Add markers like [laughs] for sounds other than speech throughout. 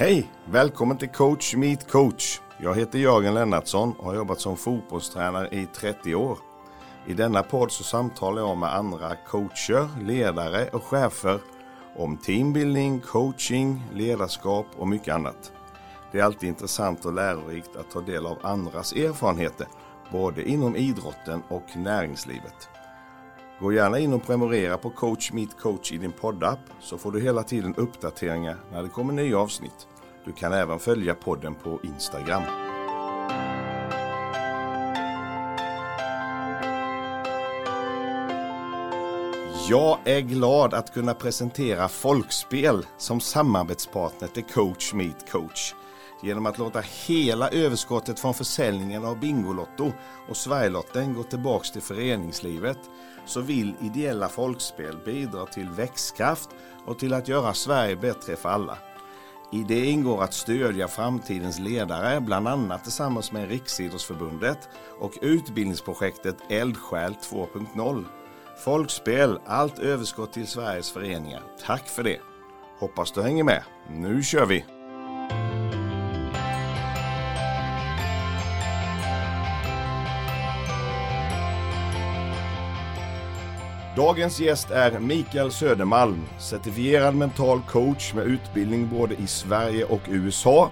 Hej! Välkommen till Coach Meet Coach. Jag heter Jörgen Lennartsson och har jobbat som fotbollstränare i 30 år. I denna podd så samtalar jag med andra coacher, ledare och chefer om teambuilding, coaching, ledarskap och mycket annat. Det är alltid intressant och lärorikt att ta del av andras erfarenheter, både inom idrotten och näringslivet. Gå gärna in och prenumerera på Coach Meet Coach i din poddapp så får du hela tiden uppdateringar när det kommer nya avsnitt. Du kan även följa podden på Instagram. Jag är glad att kunna presentera Folkspel som samarbetspartner till Coach Meet Coach. Genom att låta hela överskottet från försäljningen av Bingolotto och Sverigelotten gå tillbaks till föreningslivet så vill ideella folkspel bidra till växtkraft och till att göra Sverige bättre för alla. I det ingår att stödja framtidens ledare, bland annat tillsammans med Riksidrottsförbundet och utbildningsprojektet Eldsjäl 2.0. Folkspel, allt överskott till Sveriges föreningar. Tack för det! Hoppas du hänger med. Nu kör vi! Dagens gäst är Mikael Södermalm, certifierad mental coach med utbildning både i Sverige och USA,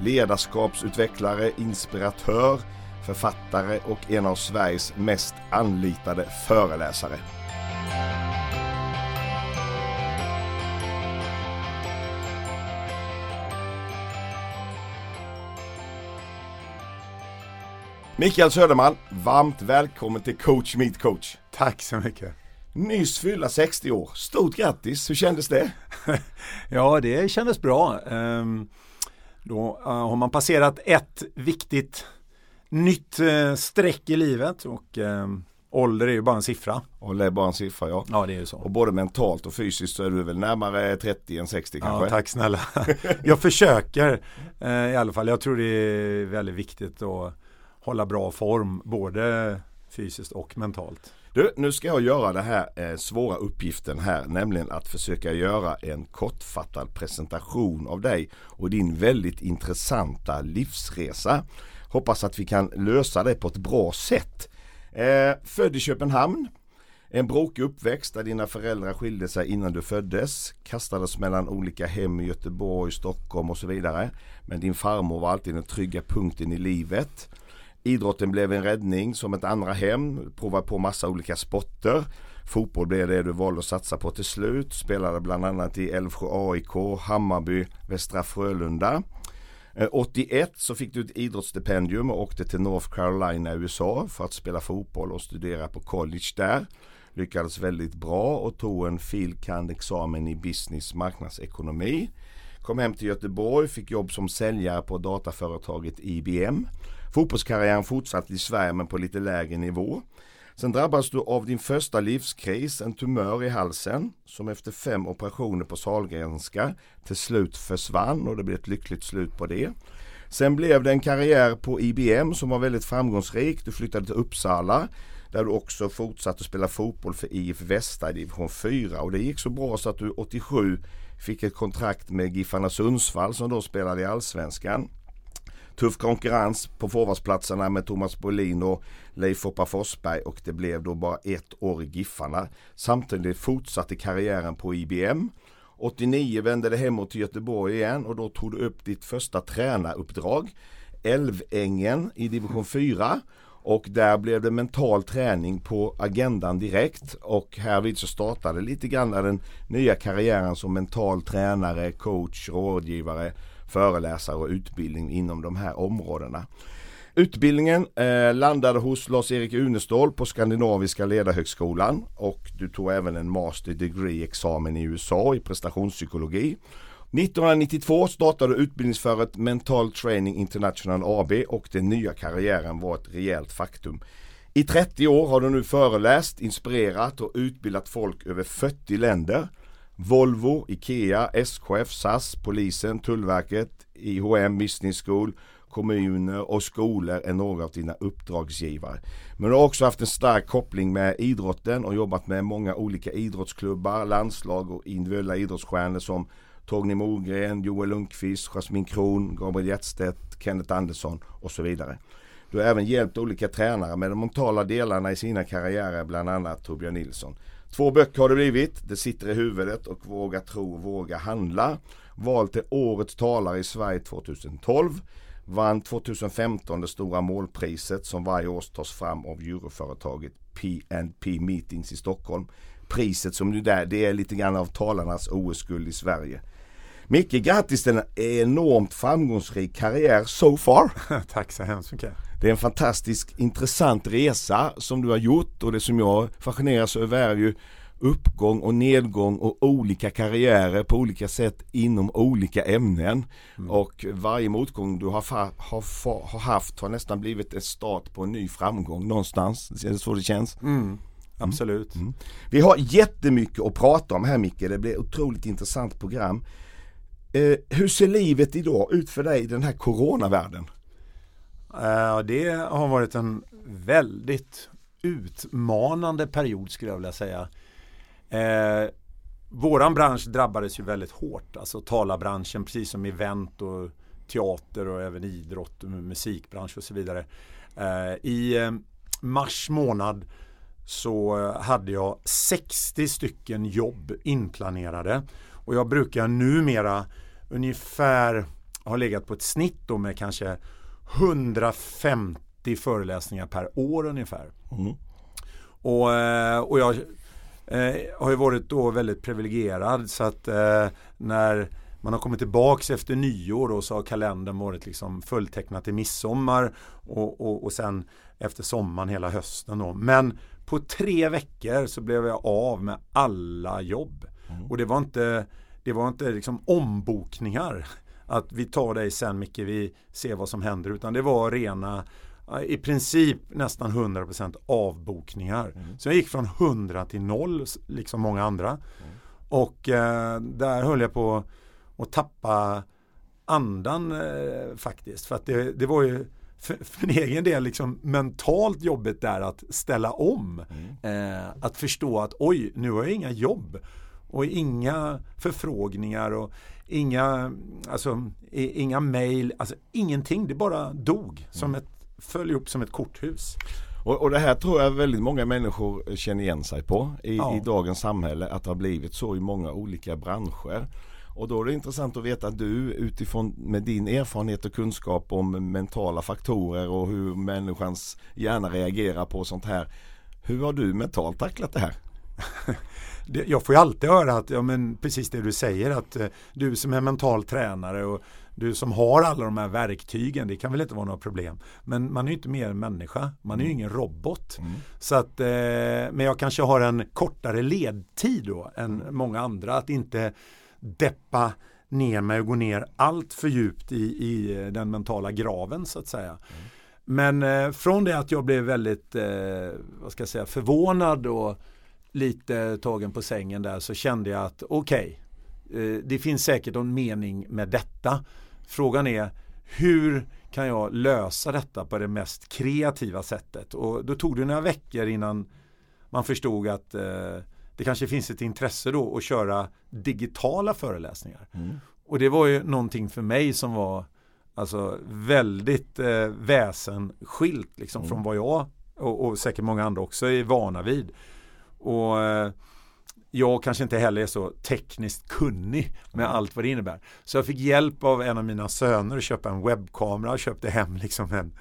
ledarskapsutvecklare, inspiratör, författare och en av Sveriges mest anlitade föreläsare. Mikael Söderman, varmt välkommen till Coach Meet Coach. Tack så mycket. Nyss fylla 60 år. Stort grattis, hur kändes det? [laughs] ja, det kändes bra. Ehm, då eh, har man passerat ett viktigt nytt eh, streck i livet och ehm, ålder är ju bara en siffra. Ålder är bara en siffra, ja. Ja, det är ju så. Och både mentalt och fysiskt så är du väl närmare 30 än 60 kanske? Ja, tack snälla. [laughs] Jag försöker eh, i alla fall. Jag tror det är väldigt viktigt att hålla bra form, både fysiskt och mentalt. Du, nu ska jag göra den här eh, svåra uppgiften här, nämligen att försöka göra en kortfattad presentation av dig och din väldigt intressanta livsresa. Hoppas att vi kan lösa det på ett bra sätt. Eh, född i Köpenhamn, en brokig uppväxt där dina föräldrar skilde sig innan du föddes, kastades mellan olika hem i Göteborg, Stockholm och så vidare. Men din farmor var alltid den trygga punkten i livet. Idrotten blev en räddning som ett andra hem. Provade på massa olika sporter. Fotboll blev det du valde att satsa på till slut. Spelade bland annat i Älvsjö AIK, Hammarby, Västra Frölunda. Eh, 81 så fick du ett idrottsstipendium och åkte till North Carolina i USA för att spela fotboll och studera på college där. Lyckades väldigt bra och tog en fil. examen i business marknadsekonomi. Kom hem till Göteborg, fick jobb som säljare på dataföretaget IBM. Fotbollskarriären fortsatte i Sverige men på lite lägre nivå. Sen drabbades du av din första livskris, en tumör i halsen som efter fem operationer på Sahlgrenska till slut försvann och det blev ett lyckligt slut på det. Sen blev det en karriär på IBM som var väldigt framgångsrik. Du flyttade till Uppsala där du också fortsatte spela fotboll för IF Västra i division 4 och det gick så bra så att du 87 fick ett kontrakt med Giffarna Sundsvall som då spelade i Allsvenskan. Tuff konkurrens på forwardsplatserna med Thomas Brolin och Leif Hoppa Forsberg och det blev då bara ett år i Giffarna. Samtidigt fortsatte karriären på IBM. 89 vände det hemåt till Göteborg igen och då tog du upp ditt första tränaruppdrag. Älvängen i division 4 och där blev det mental träning på agendan direkt och härvid så startade lite grann den nya karriären som mental tränare, coach, rådgivare föreläsare och utbildning inom de här områdena. Utbildningen eh, landade hos Lars-Erik Unestål på Skandinaviska ledarhögskolan och du tog även en master degree examen i USA i prestationspsykologi. 1992 startade du utbildningsföret Mental Training International AB och den nya karriären var ett rejält faktum. I 30 år har du nu föreläst, inspirerat och utbildat folk över 40 länder. Volvo, Ikea, SKF, SAS, Polisen, Tullverket, IHM Business School, kommuner och skolor är några av dina uppdragsgivare. Men du har också haft en stark koppling med idrotten och jobbat med många olika idrottsklubbar, landslag och individuella idrottsstjärnor som Torgny Mogren, Joel Lundqvist, Jasmin Kron, Gabriel Hjertstedt, Kenneth Andersson och så vidare. Du har även hjälpt olika tränare med de mentala delarna i sina karriärer, bland annat Torbjörn Nilsson. Två böcker har det blivit. Det sitter i huvudet och Våga tro, våga handla. Vald till Årets talare i Sverige 2012. Vann 2015 det stora målpriset som varje år tas fram av juroföretaget P&P Meetings i Stockholm. Priset som nu där, det är lite grann av talarnas OS-guld i Sverige. Micke, grattis till en enormt framgångsrik karriär so far. [laughs] Tack så hemskt mycket. Det är en fantastisk intressant resa som du har gjort och det som jag fascineras över är ju uppgång och nedgång och olika karriärer på olika sätt inom olika ämnen. Mm. Och varje motgång du har, har, har, haft har nästan blivit en start på en ny framgång någonstans. Är det så det känns? Mm. mm. Absolut. Mm. Vi har jättemycket att prata om här Micke. Det blir ett otroligt intressant program. Eh, hur ser livet idag ut för dig i den här coronavärlden? Eh, det har varit en väldigt utmanande period skulle jag vilja säga. Eh, våran bransch drabbades ju väldigt hårt, alltså talarbranschen precis som event och teater och även idrott och musikbransch och så vidare. Eh, I mars månad så hade jag 60 stycken jobb inplanerade och jag brukar numera ungefär ha legat på ett snitt då med kanske 150 föreläsningar per år ungefär. Mm. Och, eh, och jag eh, har ju varit då väldigt privilegierad så att eh, när man har kommit tillbaks efter nyår och så har kalendern varit liksom fulltecknat till midsommar och, och, och sen efter sommaren hela hösten då. Men på tre veckor så blev jag av med alla jobb. Mm. Och det var inte, det var inte liksom ombokningar att vi tar dig sen Micke, vi ser vad som händer. Utan det var rena, i princip nästan 100% avbokningar. Mm. Så jag gick från 100 till 0, liksom många andra. Mm. Och eh, där höll jag på att tappa andan eh, faktiskt. För att det, det var ju för, för min egen del liksom mentalt jobbigt där att ställa om. Mm. Eh, att förstå att oj, nu har jag inga jobb och inga förfrågningar och inga, alltså, inga mail, alltså ingenting. Det bara dog som mm. ett, föll upp som ett korthus. Och, och, det här tror jag väldigt många människor känner igen sig på i, ja. i dagens samhälle att det har blivit så i många olika branscher. Och då är det intressant att veta att du utifrån med din erfarenhet och kunskap om mentala faktorer och hur människans hjärna reagerar på sånt här. Hur har du mentalt tacklat det här? [laughs] jag får ju alltid höra att, ja men precis det du säger att eh, du som är mental tränare och du som har alla de här verktygen, det kan väl inte vara några problem. Men man är ju inte mer än människa, man är ju mm. ingen robot. Mm. Så att, eh, men jag kanske har en kortare ledtid då än mm. många andra, att inte deppa ner mig och gå ner allt för djupt i, i den mentala graven så att säga. Mm. Men eh, från det att jag blev väldigt, eh, vad ska jag säga, förvånad och lite tagen på sängen där så kände jag att okej, okay, eh, det finns säkert någon mening med detta. Frågan är hur kan jag lösa detta på det mest kreativa sättet? Och då tog det några veckor innan man förstod att eh, det kanske finns ett intresse då att köra digitala föreläsningar. Mm. Och det var ju någonting för mig som var alltså väldigt eh, väsensskilt liksom mm. från vad jag och, och säkert många andra också är vana vid. Och eh, jag kanske inte heller är så tekniskt kunnig med allt vad det innebär. Så jag fick hjälp av en av mina söner att köpa en webbkamera och köpte hem liksom en,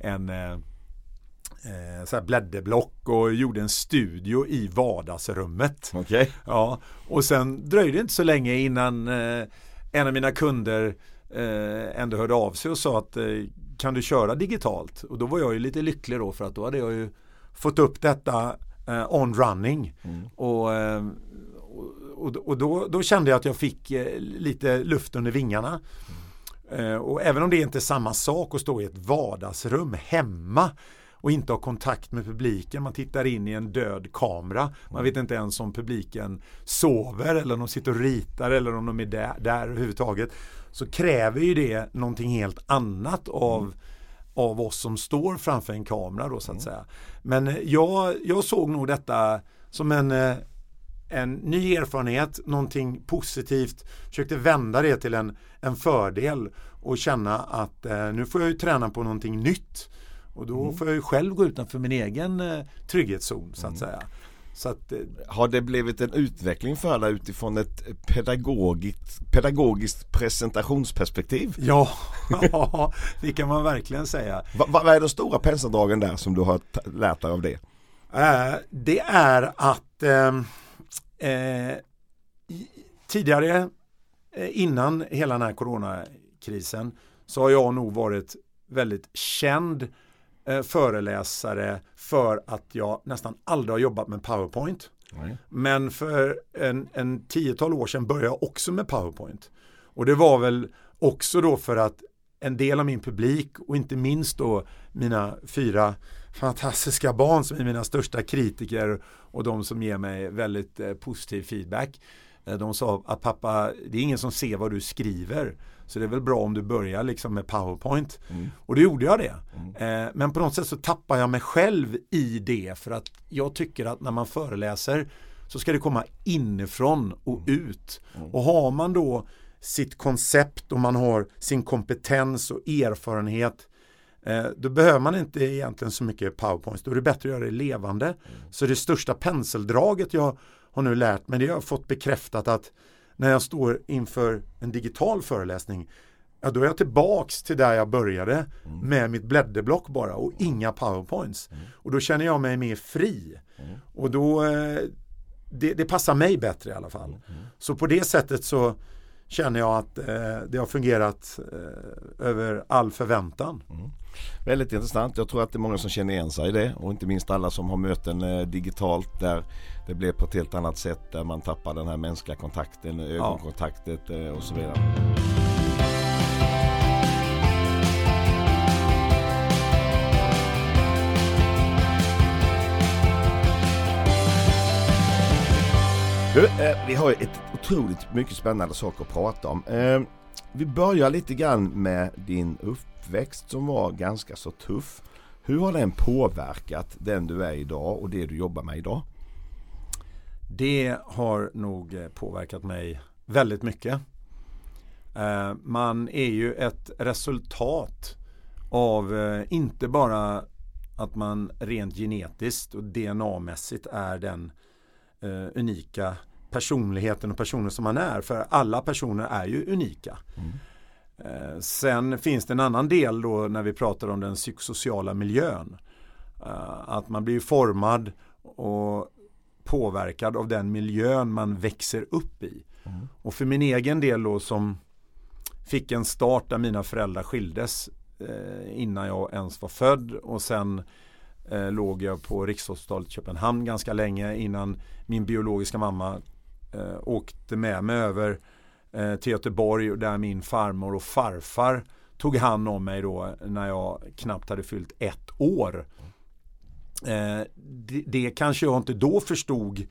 en eh, eh så här blädderblock och gjorde en studio i vardagsrummet. Okay. Ja, och sen dröjde det inte så länge innan eh, en av mina kunder eh, ändå hörde av sig och sa att eh, kan du köra digitalt? Och då var jag ju lite lycklig då för att då hade jag ju fått upp detta eh, on running. Mm. Och, eh, och, och då, då, kände jag att jag fick eh, lite luft under vingarna. Mm. och även om det inte är samma sak att stå i ett vardagsrum hemma och inte ha kontakt med publiken. Man tittar in i en död kamera. Man mm. vet inte ens om publiken sover eller om de sitter och ritar eller om de är där, där överhuvudtaget. Så kräver ju det någonting helt annat av mm av oss som står framför en kamera då så att mm. säga. Men eh, jag, jag såg nog detta som en, eh, en ny erfarenhet, någonting positivt, försökte vända det till en, en fördel och känna att eh, nu får jag ju träna på någonting nytt. Och då mm. får jag ju själv gå utanför min egen eh, trygghetszon så att mm. säga. Så att, eh, har det blivit en utveckling för dig utifrån ett pedagogiskt, pedagogiskt presentationsperspektiv? Ja, [laughs] ja, det kan man verkligen säga. Va, vad är de stora penseldragen där som du har lärt dig av det? Eh, det är att ehm, eh, tidigare eh, innan hela den här coronakrisen så har jag nog varit väldigt känd eh, föreläsare för att jag nästan aldrig har jobbat med PowerPoint. Nej. Men för en, en tiotal år sedan började jag också med PowerPoint. Och det var väl också då för att en del av min publik och inte minst då mina fyra fantastiska barn som är mina största kritiker och de som ger mig väldigt eh, positiv feedback. Eh, de sa att pappa, det är ingen som ser vad du skriver. Så det är väl bra om du börjar liksom med PowerPoint. Mm. Och då gjorde jag det. Mm. Eh, men på något sätt så tappar jag mig själv i det för att jag tycker att när man föreläser så ska det komma inifrån och mm. ut. Mm. Och har man då sitt koncept och man har sin kompetens och erfarenhet eh, då behöver man inte egentligen så mycket powerpoints. Då är det bättre att göra det levande. Mm. Så det största penseldraget jag har nu lärt mig det har fått bekräftat att när jag står inför en digital föreläsning ja, då är jag tillbaks till där jag började mm. med mitt blädderblock bara och inga powerpoints. Mm. Och då känner jag mig mer fri. Mm. Och då eh, det, det, passar mig bättre i alla fall. Mm. Så på det sättet så känner jag att eh, det har fungerat eh, över all förväntan. Mm. Väldigt intressant. Jag tror att det är många som känner igen sig i det och inte minst alla som har möten eh, digitalt där det blir på ett helt annat sätt där man tappar den här mänskliga kontakten, ögonkontaktet ja. Eh, och så vidare. Du, eh, vi har ett otroligt mycket spännande saker att prata om. Eh, vi börjar lite grann med din uppväxt som var ganska så tuff. Hur har den påverkat den du är idag och det du jobbar med idag? Det har nog eh, påverkat mig väldigt mycket. Eh, man är ju ett resultat av eh, inte bara att man rent genetiskt och DNA-mässigt är den eh, unika personligheten och personen som man är. För alla personer är ju unika. Mm. Sen finns det en annan del då när vi pratar om den psykosociala miljön. Att man blir formad och påverkad av den miljön man växer upp i. Mm. Och för min egen del då som fick en start där mina föräldrar skildes eh, innan jag ens var född och sen eh, låg jag på Rikshospitalet i Köpenhamn ganska länge innan min biologiska mamma eh, åkte med mig över eh, till Göteborg där min farmor och farfar tog hand om mig då när jag knappt hade fyllt ett år. Eh, det, det, kanske jag inte då förstod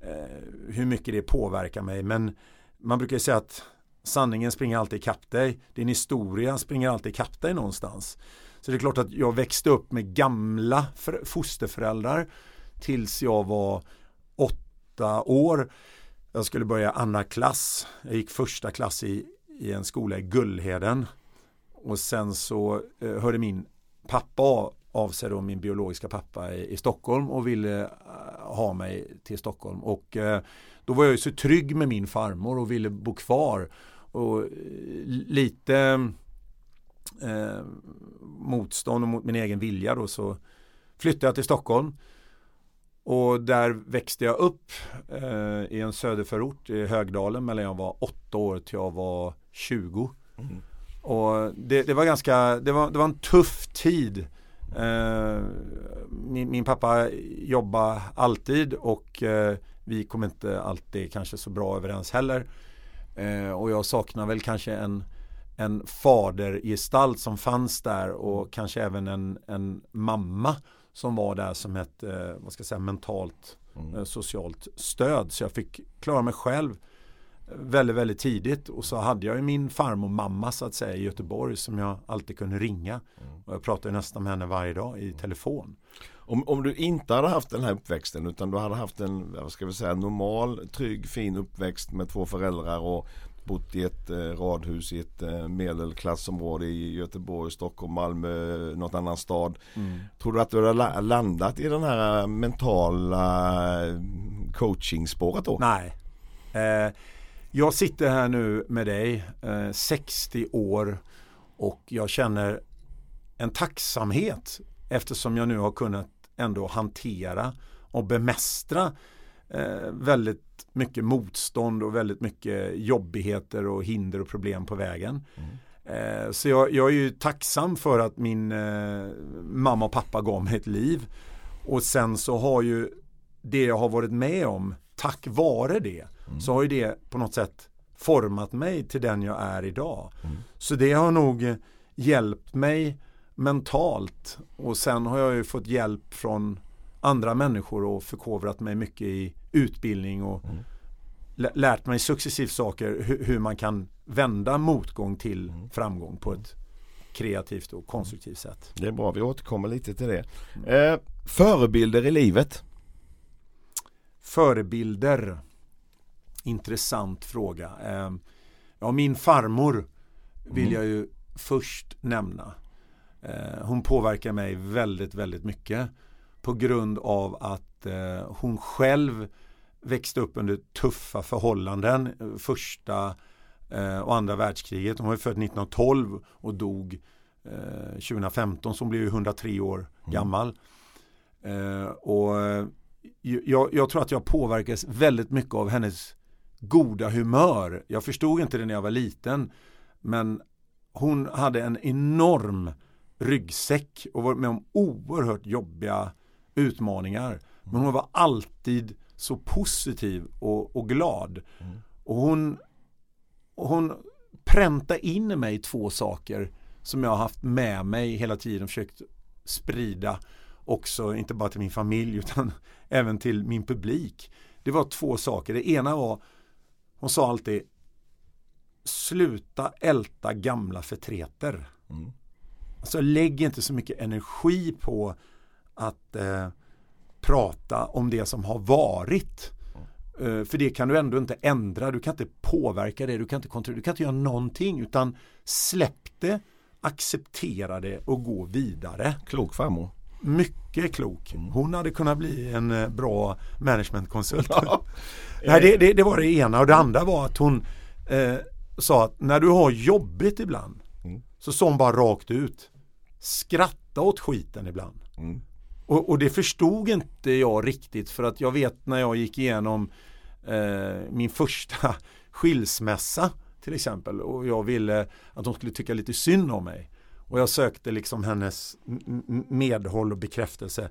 eh, hur mycket det påverkar mig men man brukar säga att sanningen springer alltid ikapp dig. Din historia springer alltid ikapp dig någonstans. Så det är klart att jag växte upp med gamla fosterföräldrar tills jag var åtta år. Jag skulle börja andra klass. Jag gick första klass i, i en skola i Gullheden. Och sen så eh, hörde min pappa av sig då min biologiska pappa i, i Stockholm och ville eh, ha mig till Stockholm. Och eh, då var jag ju så trygg med min farmor och ville bo kvar. Och eh, lite eh, motstånd och mot min egen vilja då så flyttade jag till Stockholm. Och där växte jag upp i en söderförort i Högdalen mellan jag var åtta år till jag var 20. Mm. Och det, det, var ganska, det var, det var en tuff tid Eh, min, min, pappa jobbar alltid och eh, vi kom inte alltid kanske så bra överens heller. Eh, och jag saknar väl kanske en, en fadergestalt som fanns där och kanske även en, en mamma som var där som ett vad ska jag säga, mentalt mm. socialt stöd. Så jag fick klara mig själv väldigt, väldigt tidigt och så hade jag ju min farmor mamma så att säga i Göteborg som jag alltid kunde ringa. Mm. Och jag pratade nästan med henne varje dag i telefon. Om, om du inte hade haft den här uppväxten utan du hade haft en, vad ska vi säga, normal, trygg, fin uppväxt med två föräldrar och bott i ett eh, radhus i ett eh, medelklassområde i Göteborg, Stockholm, Malmö, något annan stad. Mm. Tror du att du hade landat i den här mentala eh, coachingspåret då? Nej. Eh, jag sitter här nu med dig, eh, 60 år och jag känner en tacksamhet eftersom jag nu har kunnat ändå hantera och bemästra eh, väldigt mycket motstånd och väldigt mycket jobbigheter och hinder och problem på vägen. Mm. Eh, så jag, jag, är ju tacksam för att min eh, mamma och pappa gav mig ett liv. Och sen så har ju det jag har varit med om, tack vare det, mm. så har ju det på något sätt format mig till den jag är idag. Mm. Så det har nog hjälpt mig mentalt och sen har jag ju fått hjälp från andra människor och förkovrat mig mycket i utbildning och mm. lärt mig successivt saker hur, hur, man kan vända motgång till mm. framgång på ett kreativt och konstruktivt sätt. Det är bra, vi återkommer lite till det. Eh, förebilder i livet? Förebilder Intressant fråga. Eh, ja, min farmor vill mm. jag ju först nämna. Eh, hon påverkar mig väldigt, väldigt mycket på grund av att eh, hon själv växte upp under tuffa förhållanden första eh, och andra världskriget. Hon var född 1912 och dog 2015 så hon blev 103 år mm. gammal. och jag, jag, tror att jag påverkas väldigt mycket av hennes goda humör. Jag förstod inte det när jag var liten men hon hade en enorm ryggsäck och var med om oerhört jobbiga utmaningar. Men hon var alltid så positiv och, och glad. Mm. Och hon, hon präntade in i mig två saker som jag har haft med mig hela tiden och försökt sprida också, inte bara till min familj [laughs] utan även till min publik. Det var två saker. Det ena var, hon sa alltid Sluta älta gamla förtreter. Mm. Alltså lägg inte så mycket energi på att eh, prata om det som har varit. Mm. för det kan du ändå inte ändra, du kan inte påverka det, du kan inte kontrollera, du kan inte göra någonting utan släpp det, acceptera det och gå vidare. Klok farmor. Mycket klok. Mm. Hon hade kunnat bli en eh, bra managementkonsult. Ja. [laughs] Nej, det, det, det, var det ena och det andra var att hon eh, sa att när du har jobbigt ibland mm. så sa hon bara rakt ut skratta åt skiten ibland. Mm. Och, och, det förstod inte jag riktigt för att jag vet när jag gick igenom eh, min första [laughs] skilsmässa till exempel och jag ville att de skulle tycka lite synd om mig. Och jag sökte liksom hennes medhåll och bekräftelse.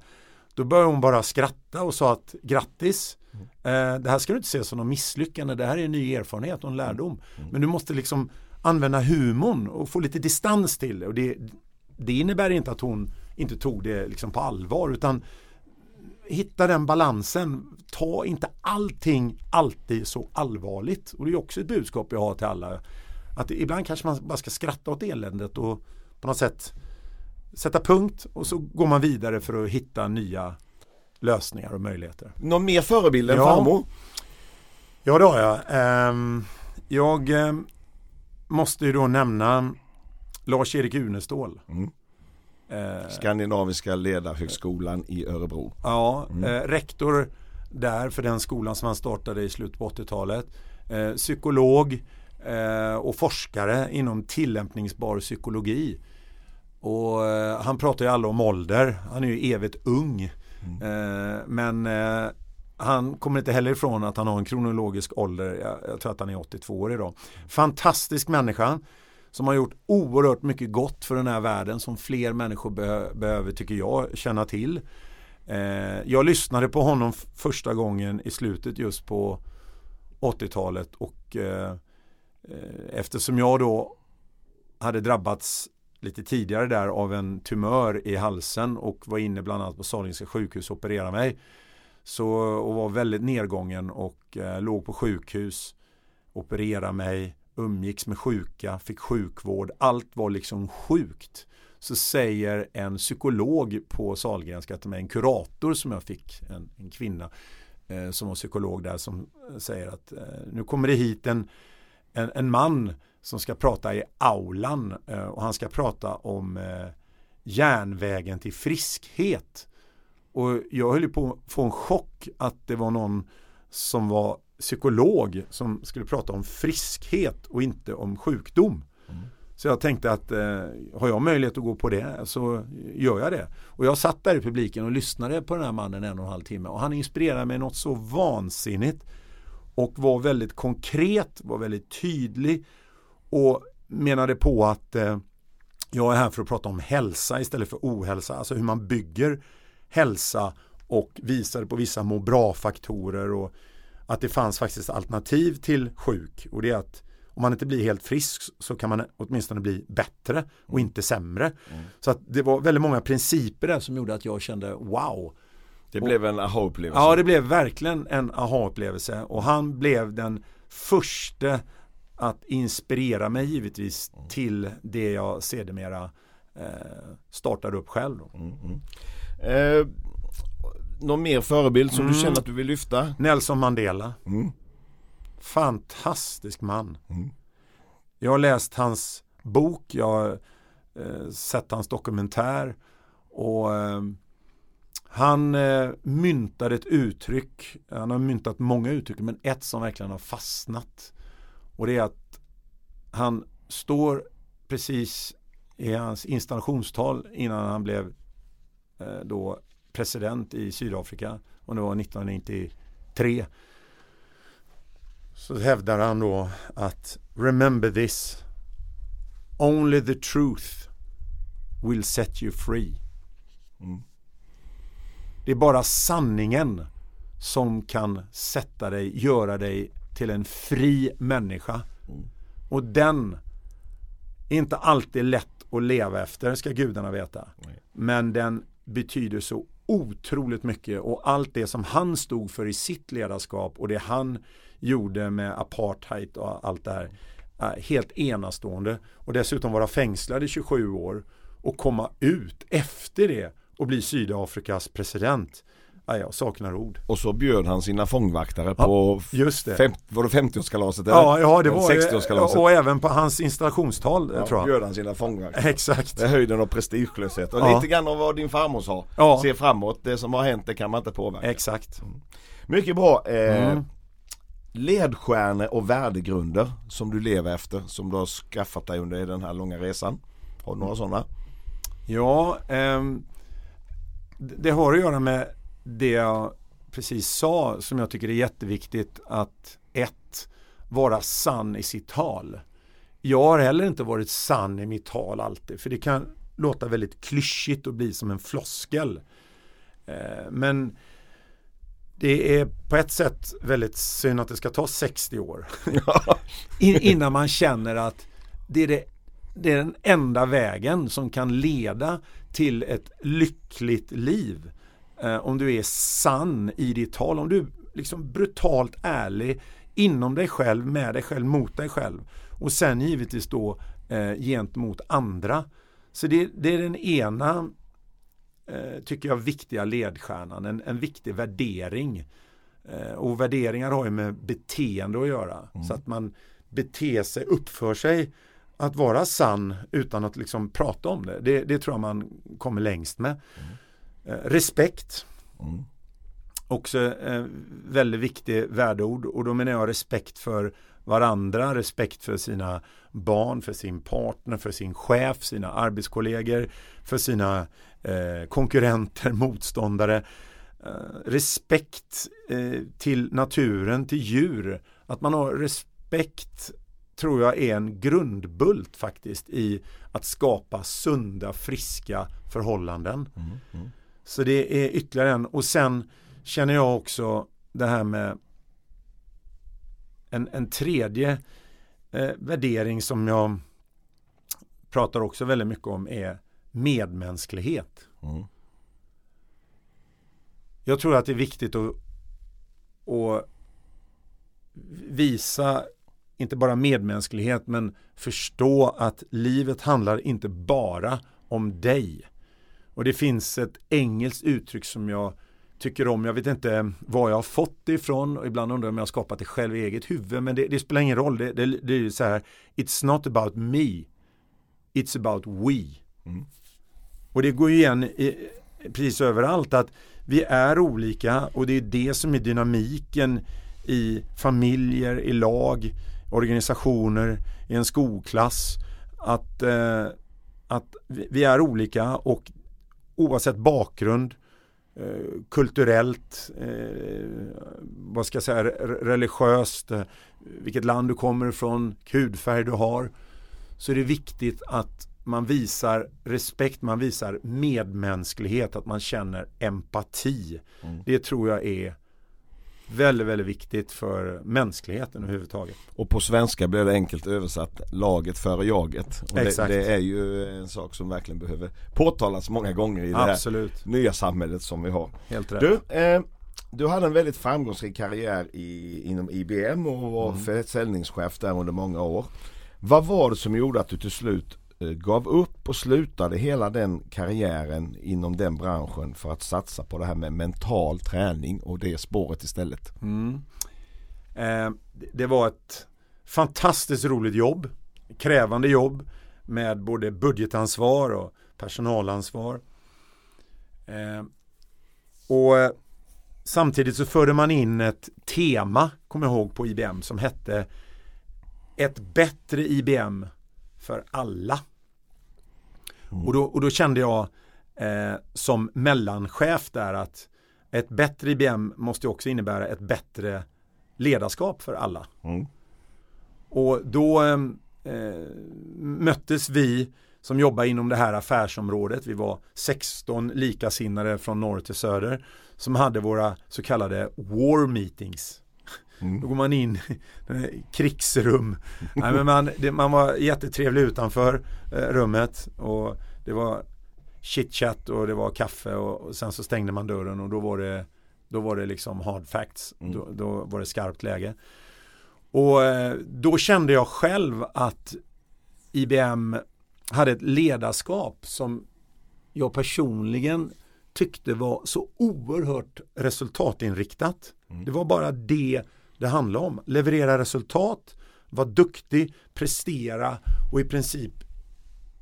Då började hon bara skratta och sa att grattis, mm. eh, det här ska du inte se som något misslyckande, det här är en ny erfarenhet och en lärdom. Mm. Men du måste liksom använda humorn och få lite distans till det. Och det, det innebär inte att hon inte tog det liksom på allvar utan hitta den balansen. Ta inte allting alltid så allvarligt. Och det är också ett budskap jag har till alla. Att ibland kanske man bara ska skratta åt eländet och på något sätt sätta punkt och så går man vidare för att hitta nya lösningar och möjligheter. Någon mer förebild än ja. farmor? Ja det har jag. Ehm, jag ehm, måste ju då nämna Lars-Erik Unestål. Mm. Eh, Skandinaviska ledarhögskolan i Örebro. Ja, mm. eh, rektor där för den skolan som han startade i slutet på 80-talet. Eh, psykolog och forskare inom tillämpningsbar psykologi. Och han pratar ju aldrig om ålder. Han är ju evigt ung. Mm. Men han kommer inte heller ifrån att han har en kronologisk ålder. Jag, jag tror att han är 82 år idag. Fantastisk människa som har gjort oerhört mycket gott för den här världen som fler människor be behöver, tycker jag, känna till. Eh, jag lyssnade på honom första gången i slutet just på 80-talet och eh, eh, eftersom jag då hade drabbats lite tidigare där av en tumör i halsen och var inne bland annat på Sahlgrenska sjukhus och opererade mig. Så, och var väldigt nedgången och eh, låg på sjukhus opererade mig, umgicks med sjuka, fick sjukvård, allt var liksom sjukt. Så säger en psykolog på Sahlgrenska till mig, en kurator som jag fick, en, en kvinna eh, som var psykolog där som säger att eh, nu kommer det hit en, en, en, man som ska prata i aulan eh, och han ska prata om eh, järnvägen till friskhet. Och jag höll på att få en chock att det var någon som var psykolog som skulle prata om friskhet och inte om sjukdom. Mm. Så jag tänkte att eh, har jag möjlighet att gå på det så gör jag det. Och jag satt där i publiken och lyssnade på den här mannen en och en halv timme och han inspirerade mig något så vansinnigt och var väldigt konkret, var väldigt tydlig och menade på att eh, jag är här för att prata om hälsa istället för ohälsa, alltså hur man bygger hälsa och visade på vissa må bra-faktorer och att det fanns faktiskt alternativ till sjuk och det är att om man inte blir helt frisk så kan man åtminstone bli bättre och mm. inte sämre. Mm. Så att det var väldigt många principer där som gjorde att jag kände wow. Det blev en aha-upplevelse. Ja, det blev verkligen en aha-upplevelse och han blev den första att inspirera mig givetvis mm. till det jag sedermera eh, startade upp själv. Mm, mm. Eh, någon mer förebild som du mm. känner att du vill lyfta? Nelson Mandela. Mm. Fantastisk man. Mm. Jag har läst hans bok, jag har eh, sett hans dokumentär och eh, han eh, myntade ett uttryck, han har myntat många uttryck men ett som verkligen har fastnat och det är att han står precis i hans installationstal innan han blev eh, då president i Sydafrika och det var 1993 så hävdar han då att Remember this Only the truth will set you free. Mm. Det är bara sanningen som kan sätta dig, göra dig till en fri människa. Mm. Och den är inte alltid lätt att leva efter, ska gudarna veta. Nej. Men den betyder så otroligt mycket och allt det som han stod för i sitt ledarskap och det han gjorde med apartheid och allt det här. Helt enastående och dessutom vara fängslad i 27 år och komma ut efter det och bli Sydafrikas president. Ja, jag saknar ord. Och så bjöd han sina fångvaktare på just det. Fem, var det 50-årskalaset? Ja, ja det var 60-årskalaset. Och även på hans installationstal ja, tror jag. bjöd han sina fångvaktare. Exakt. Det är höjden av prestigelöshet. Och ja. lite grann av vad din farmor sa. Ja. Se framåt, det som har hänt det kan man inte påverka. Exakt. Mm. Mycket bra. Eh, mm. Ledstjärnor och värdegrunder som du lever efter, som du har skaffat dig under den här långa resan. Har du några sådana? Ja, eh, det har att göra med det jag precis sa som jag tycker är jätteviktigt att ett, vara sann i sitt tal. Jag har heller inte varit sann i mitt tal alltid för det kan låta väldigt klyschigt och bli som en floskel. Eh, men det är på ett sätt väldigt synd att det ska ta 60 år [laughs] innan man känner att det är, det, det är den enda vägen som kan leda till ett lyckligt liv. Eh, om du är sann i ditt tal, om du är liksom brutalt ärlig inom dig själv, med dig själv, mot dig själv. Och sen givetvis då eh, gentemot andra. Så det, det är den ena eh, tycker jag, viktiga ledstjärnan, en, en viktig värdering. Eh, och värderingar har ju med beteende att göra. Mm. Så att man beter sig, uppför sig att vara sann utan att liksom prata om det. Det, det tror jag man kommer längst med. Mm. Eh, respekt. Mm. Också eh, väldigt viktig värdeord och då menar jag respekt för varandra, respekt för sina barn, för sin partner, för sin chef, sina arbetskollegor, för sina eh, konkurrenter, [laughs] motståndare. Eh, respekt eh, till naturen, till djur. Att man har respekt tror jag är en grundbult faktiskt i att skapa sunda, friska förhållanden. Mm, mm. Så det är ytterligare en. Och sen känner jag också det här med en, en tredje eh, värdering som jag pratar också väldigt mycket om är medmänsklighet. Mm. Jag tror att det är viktigt att, att visa inte bara medmänsklighet men förstå att livet handlar inte bara om dig. Och det finns ett engelskt uttryck som jag tycker om. Jag vet inte var jag har fått det ifrån och ibland undrar jag om jag har skapat det själv i eget huvud. Men det, det spelar ingen roll. Det, det, det är så här. It's not about me. It's about we. Mm. Och det går ju igen i, precis överallt att vi är olika och det är det som är dynamiken i familjer, i lag, organisationer, i en skolklass. Att, eh, att vi är olika och oavsett bakgrund, eh, kulturellt, eh, vad ska jag säga, religiöst, eh, vilket land du kommer ifrån, hudfärg du har, så är det viktigt att man visar respekt, man visar medmänsklighet, att man känner empati. Mm. Det tror jag är väldigt, väldigt viktigt för mänskligheten överhuvudtaget. Och på svenska blir det enkelt översatt laget före jaget. Och det, det, är ju en sak som verkligen behöver påtalas många gånger i det Absolut. här nya samhället som vi har. Helt rätt. Du, eh, du hade en väldigt framgångsrik karriär i, inom IBM och var mm. försäljningschef där under många år. Vad var det som gjorde att du till slut Eh, gav upp och slutade hela den karriären inom den branschen för att satsa på det här med mental träning och det spåret istället. Mm. Eh, det var ett fantastiskt roligt jobb, krävande jobb med både budgetansvar och personalansvar. Eh, och eh, samtidigt så förde man in ett tema, kommer jag ihåg, på IBM som hette ett bättre IBM för alla. Mm. Och, då, och då kände jag eh, som mellanchef där att ett bättre IBM måste också innebära ett bättre ledarskap för alla. Mm. Och då eh, möttes vi som jobbar inom det här affärsområdet. Vi var 16 likasinnade från norr till söder som hade våra så kallade war meetings. Mm. Då går man in i [laughs] krigsrum. [laughs] Nej, men man, det, man var jättetrevlig utanför eh, rummet och det var chitchat och det var kaffe och, och, sen så stängde man dörren och då var det då var det liksom hard facts. Mm. Då, då, var det skarpt läge. Och eh, då kände jag själv att IBM hade ett ledarskap som jag personligen tyckte var så oerhört resultatinriktat. Mm. Det var bara det det handlar om. Leverera resultat, vara duktig, prestera och i princip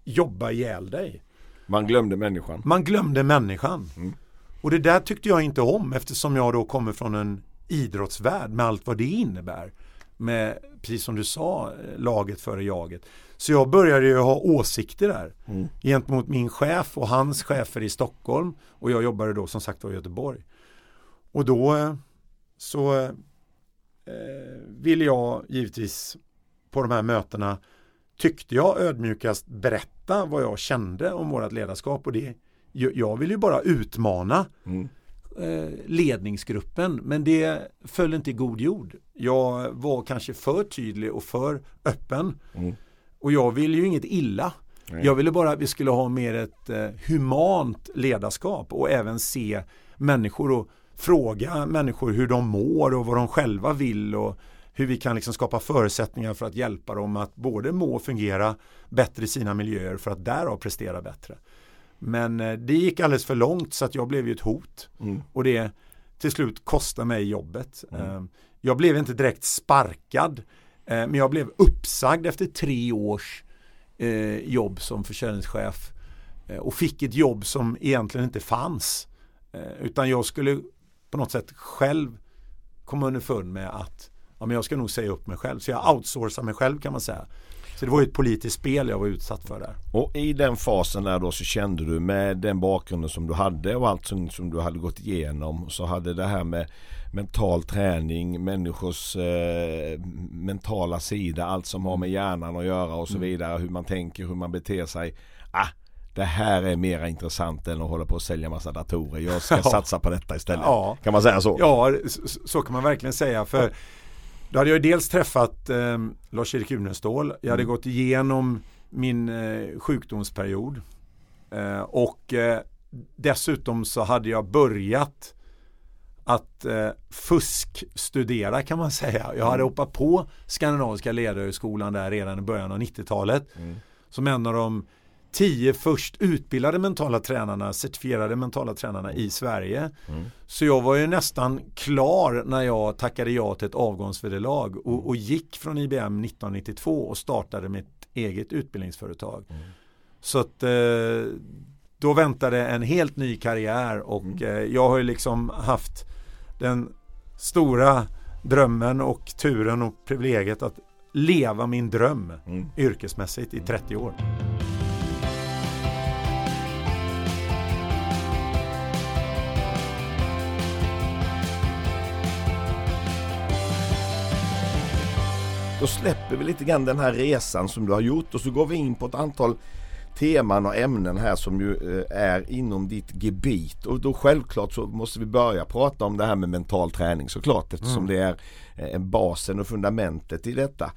jobba ihjäl dig. Man glömde människan. Man glömde människan. Mm. Och det där tyckte jag inte om eftersom jag då kommer från en idrottsvärld med allt vad det innebär. Med, precis som du sa, laget före jaget. Så jag började ju ha åsikter där mm. gentemot min chef och hans chefer i Stockholm och jag jobbade då som sagt var i Göteborg. Och då eh, så eh, ville jag givetvis på de här mötena tyckte jag ödmjukast berätta vad jag kände om vårt ledarskap och det jag vill ju bara utmana mm. Eh, ledningsgruppen men det föll inte i god jord. Jag var kanske för tydlig och för öppen mm. och jag ville ju inget illa. Nej. Jag ville bara att vi skulle ha mer ett eh, humant ledarskap och även se människor och fråga människor hur de mår och vad de själva vill och hur vi kan liksom skapa förutsättningar för att hjälpa dem att både må och fungera bättre i sina miljöer för att därav prestera bättre. Men eh, det gick alldeles för långt så att jag blev ju ett hot mm. och det till slut kostade mig jobbet. Mm. Eh, jag blev inte direkt sparkad eh, men jag blev uppsagd efter tre års jobb som försäljningschef och fick ett jobb som egentligen inte fanns. Utan jag skulle på något sätt själv komma underfund med att ja, men jag ska nog säga upp mig själv. Så jag outsourcar mig själv kan man säga. Så det var ju ett politiskt spel jag var utsatt för där. Och i den fasen där då så kände du med den bakgrunden som du hade och allt som, som du hade gått igenom så hade det här med mental träning, människors eh, mentala sida, allt som har med hjärnan att göra och så mm. vidare, hur man tänker, hur man beter sig. Ah, det här är mer intressant än att hålla på och sälja massa datorer. Jag ska [laughs] ja. satsa på detta istället. Ja. Kan man säga så? Ja, så, kan man verkligen säga. För då hade jag dels träffat eh, Lars-Erik Unestål. Jag hade mm. gått igenom min eh, sjukdomsperiod. Eh, och eh, dessutom så hade jag börjat att eh, fuskstudera kan man säga. Jag hade Mm. hoppat på Skandinaviska ledarhögskolan där redan i början av 90-talet. Mm. Som en av de tio först utbildade mentala tränarna, certifierade mentala tränarna i Sverige. Mm. Så jag var ju nästan klar när jag tackade ja till ett avgångsvederlag och, och gick från IBM 1992 och startade mitt eget utbildningsföretag. Mm. Så att eh, då väntade en helt ny karriär och Mm. eh, jag har ju liksom haft den stora drömmen och turen och privilegiet att leva min dröm Mm. yrkesmässigt i 30 år. Då släpper vi lite grann den här resan som du har gjort och så går vi in på ett antal teman och ämnen här som ju eh, är inom ditt gebit och då självklart så måste vi börja prata om det här med mental träning såklart eftersom Mm. det är eh, basen och fundamentet i detta.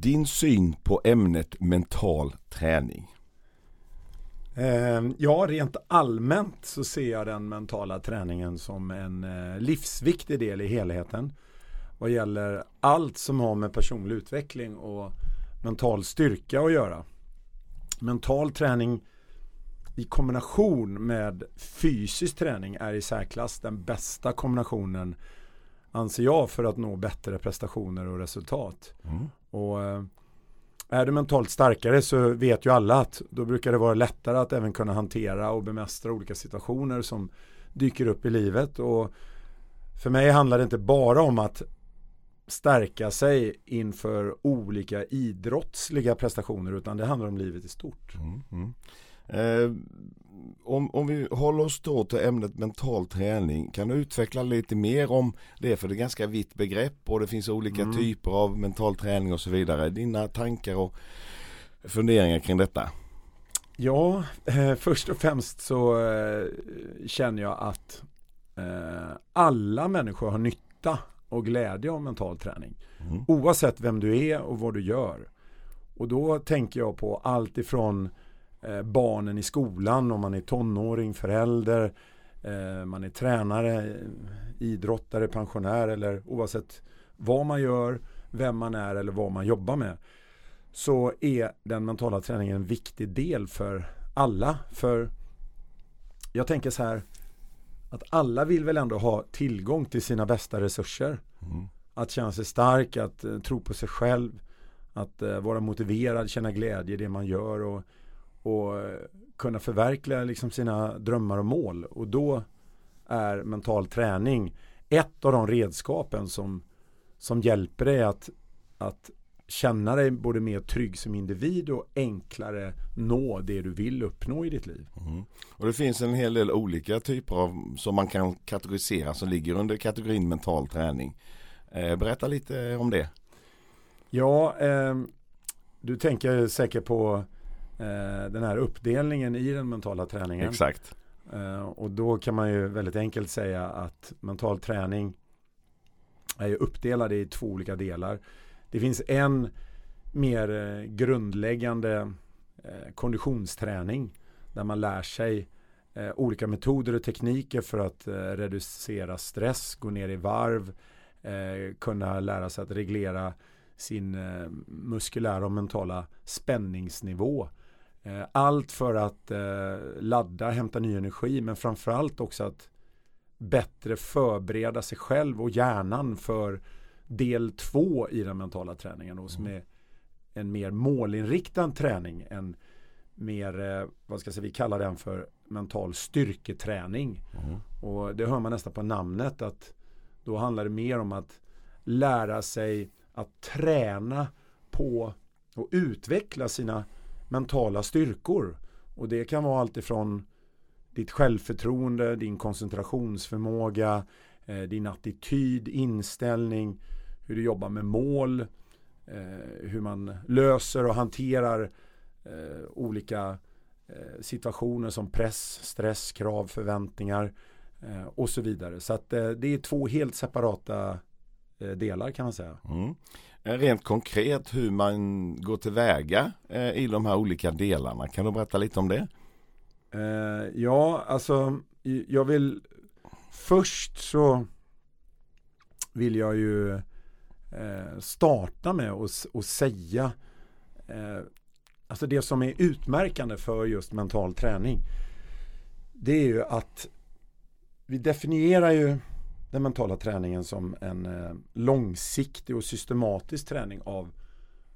Din syn på ämnet mental träning. Eh, ja, rent allmänt så ser jag den mentala träningen som en eh, livsviktig del i helheten. Vad gäller allt som har med personlig utveckling och mental styrka att göra. Mental träning i kombination med fysisk träning är i särklass den bästa kombinationen anser jag för att nå bättre prestationer och resultat. Mm. Och eh, är du mentalt starkare så vet ju alla att då brukar det vara lättare att även kunna hantera och bemästra olika situationer som dyker upp i livet. Och för mig handlar det inte bara om att stärka sig inför olika idrottsliga prestationer utan det handlar om livet i stort. Mm, mm. Eh, om, om vi håller oss då till ämnet mental träning, kan du utveckla lite mer om det? För det är ganska vitt begrepp och det finns olika Mm. typer av mental träning och så vidare. Dina tankar och funderingar kring detta? Ja, eh, först och främst så eh, känner jag att eh, alla människor har nytta och glädje av mental träning. Mm. Oavsett vem du är och vad du gör. Och då tänker jag på allt ifrån eh, barnen i skolan, om man är tonåring, förälder, eh, man är tränare, eh, idrottare, pensionär eller oavsett vad man gör, vem man är eller vad man jobbar med. Så är den mentala träningen en viktig del för alla. För jag tänker så här att alla vill väl ändå ha tillgång till sina bästa resurser. Mm. Att känna sig stark, att eh, tro på sig själv, att eh, vara motiverad, känna glädje i det man gör och, och eh, kunna förverkliga liksom sina drömmar och mål. Och då är mental träning ett av de redskapen som, som hjälper dig att, att känna dig både mer trygg som individ och enklare nå det du vill uppnå i ditt liv. Mm. Och det finns en hel del olika typer av som man kan kategorisera som ligger under kategorin mental träning. Eh, berätta lite om det. Ja, eh, du tänker säkert på eh, den här uppdelningen i den mentala träningen. Exakt. Eh, och då kan man ju väldigt enkelt säga att mental träning är uppdelad i två olika delar. Det finns en mer eh, grundläggande eh, konditionsträning där man lär sig eh, olika metoder och tekniker för att reducera stress, gå ner i varv, kunna lära sig att reglera sin muskulära och mentala spänningsnivå. Allt för att ladda, hämta ny energi men framförallt också att bättre förbereda sig själv och hjärnan för del två i den mentala träningen då, som är en mer målinriktad träning. En mer, eh, vad ska vi kallar den för mental styrketräning. Mm. Och det hör man nästan på namnet att då handlar det mer om att lära sig att träna på och utveckla sina mentala styrkor. Och det kan vara allt ifrån ditt självförtroende, din koncentrationsförmåga, din attityd, inställning, hur du jobbar med mål, eh, hur man löser och hanterar eh, olika eh, situationer som press, stress, krav, förväntningar eh, och så vidare. Så att eh, det är två helt separata eh, delar kan man säga. Mm. Eh, Rent konkret hur man går tillväga eh, i de här olika delarna. Kan du berätta lite om det? Eh, ja, alltså jag vill först så vill jag ju eh, starta med att säga eh, alltså det som är utmärkande för just mental träning det är ju att vi definierar ju den mentala träningen som en eh, långsiktig och systematisk träning av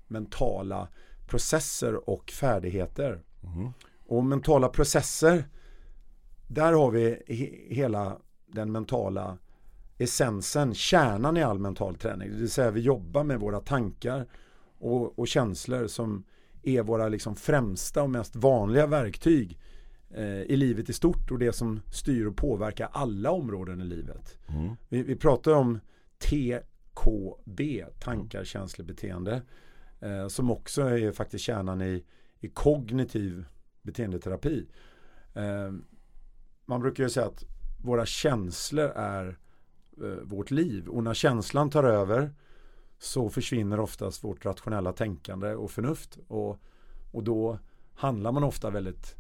mentala processer och färdigheter. Mm. Och mentala processer, där har vi he hela den mentala essensen, kärnan i all mental träning. Det vill säga vi jobbar med våra tankar och, och känslor som är våra liksom främsta och mest vanliga verktyg eh, i livet i stort och det som styr och påverkar alla områden i livet. Mm. Vi, vi pratar om TKB, tankar, känslor, beteende. Eh, som också är faktiskt kärnan i, i kognitiv beteendeterapi. Eh, man brukar ju säga att våra känslor är eh, vårt liv och när känslan tar över så försvinner oftast vårt rationella tänkande och förnuft och, och då handlar man ofta väldigt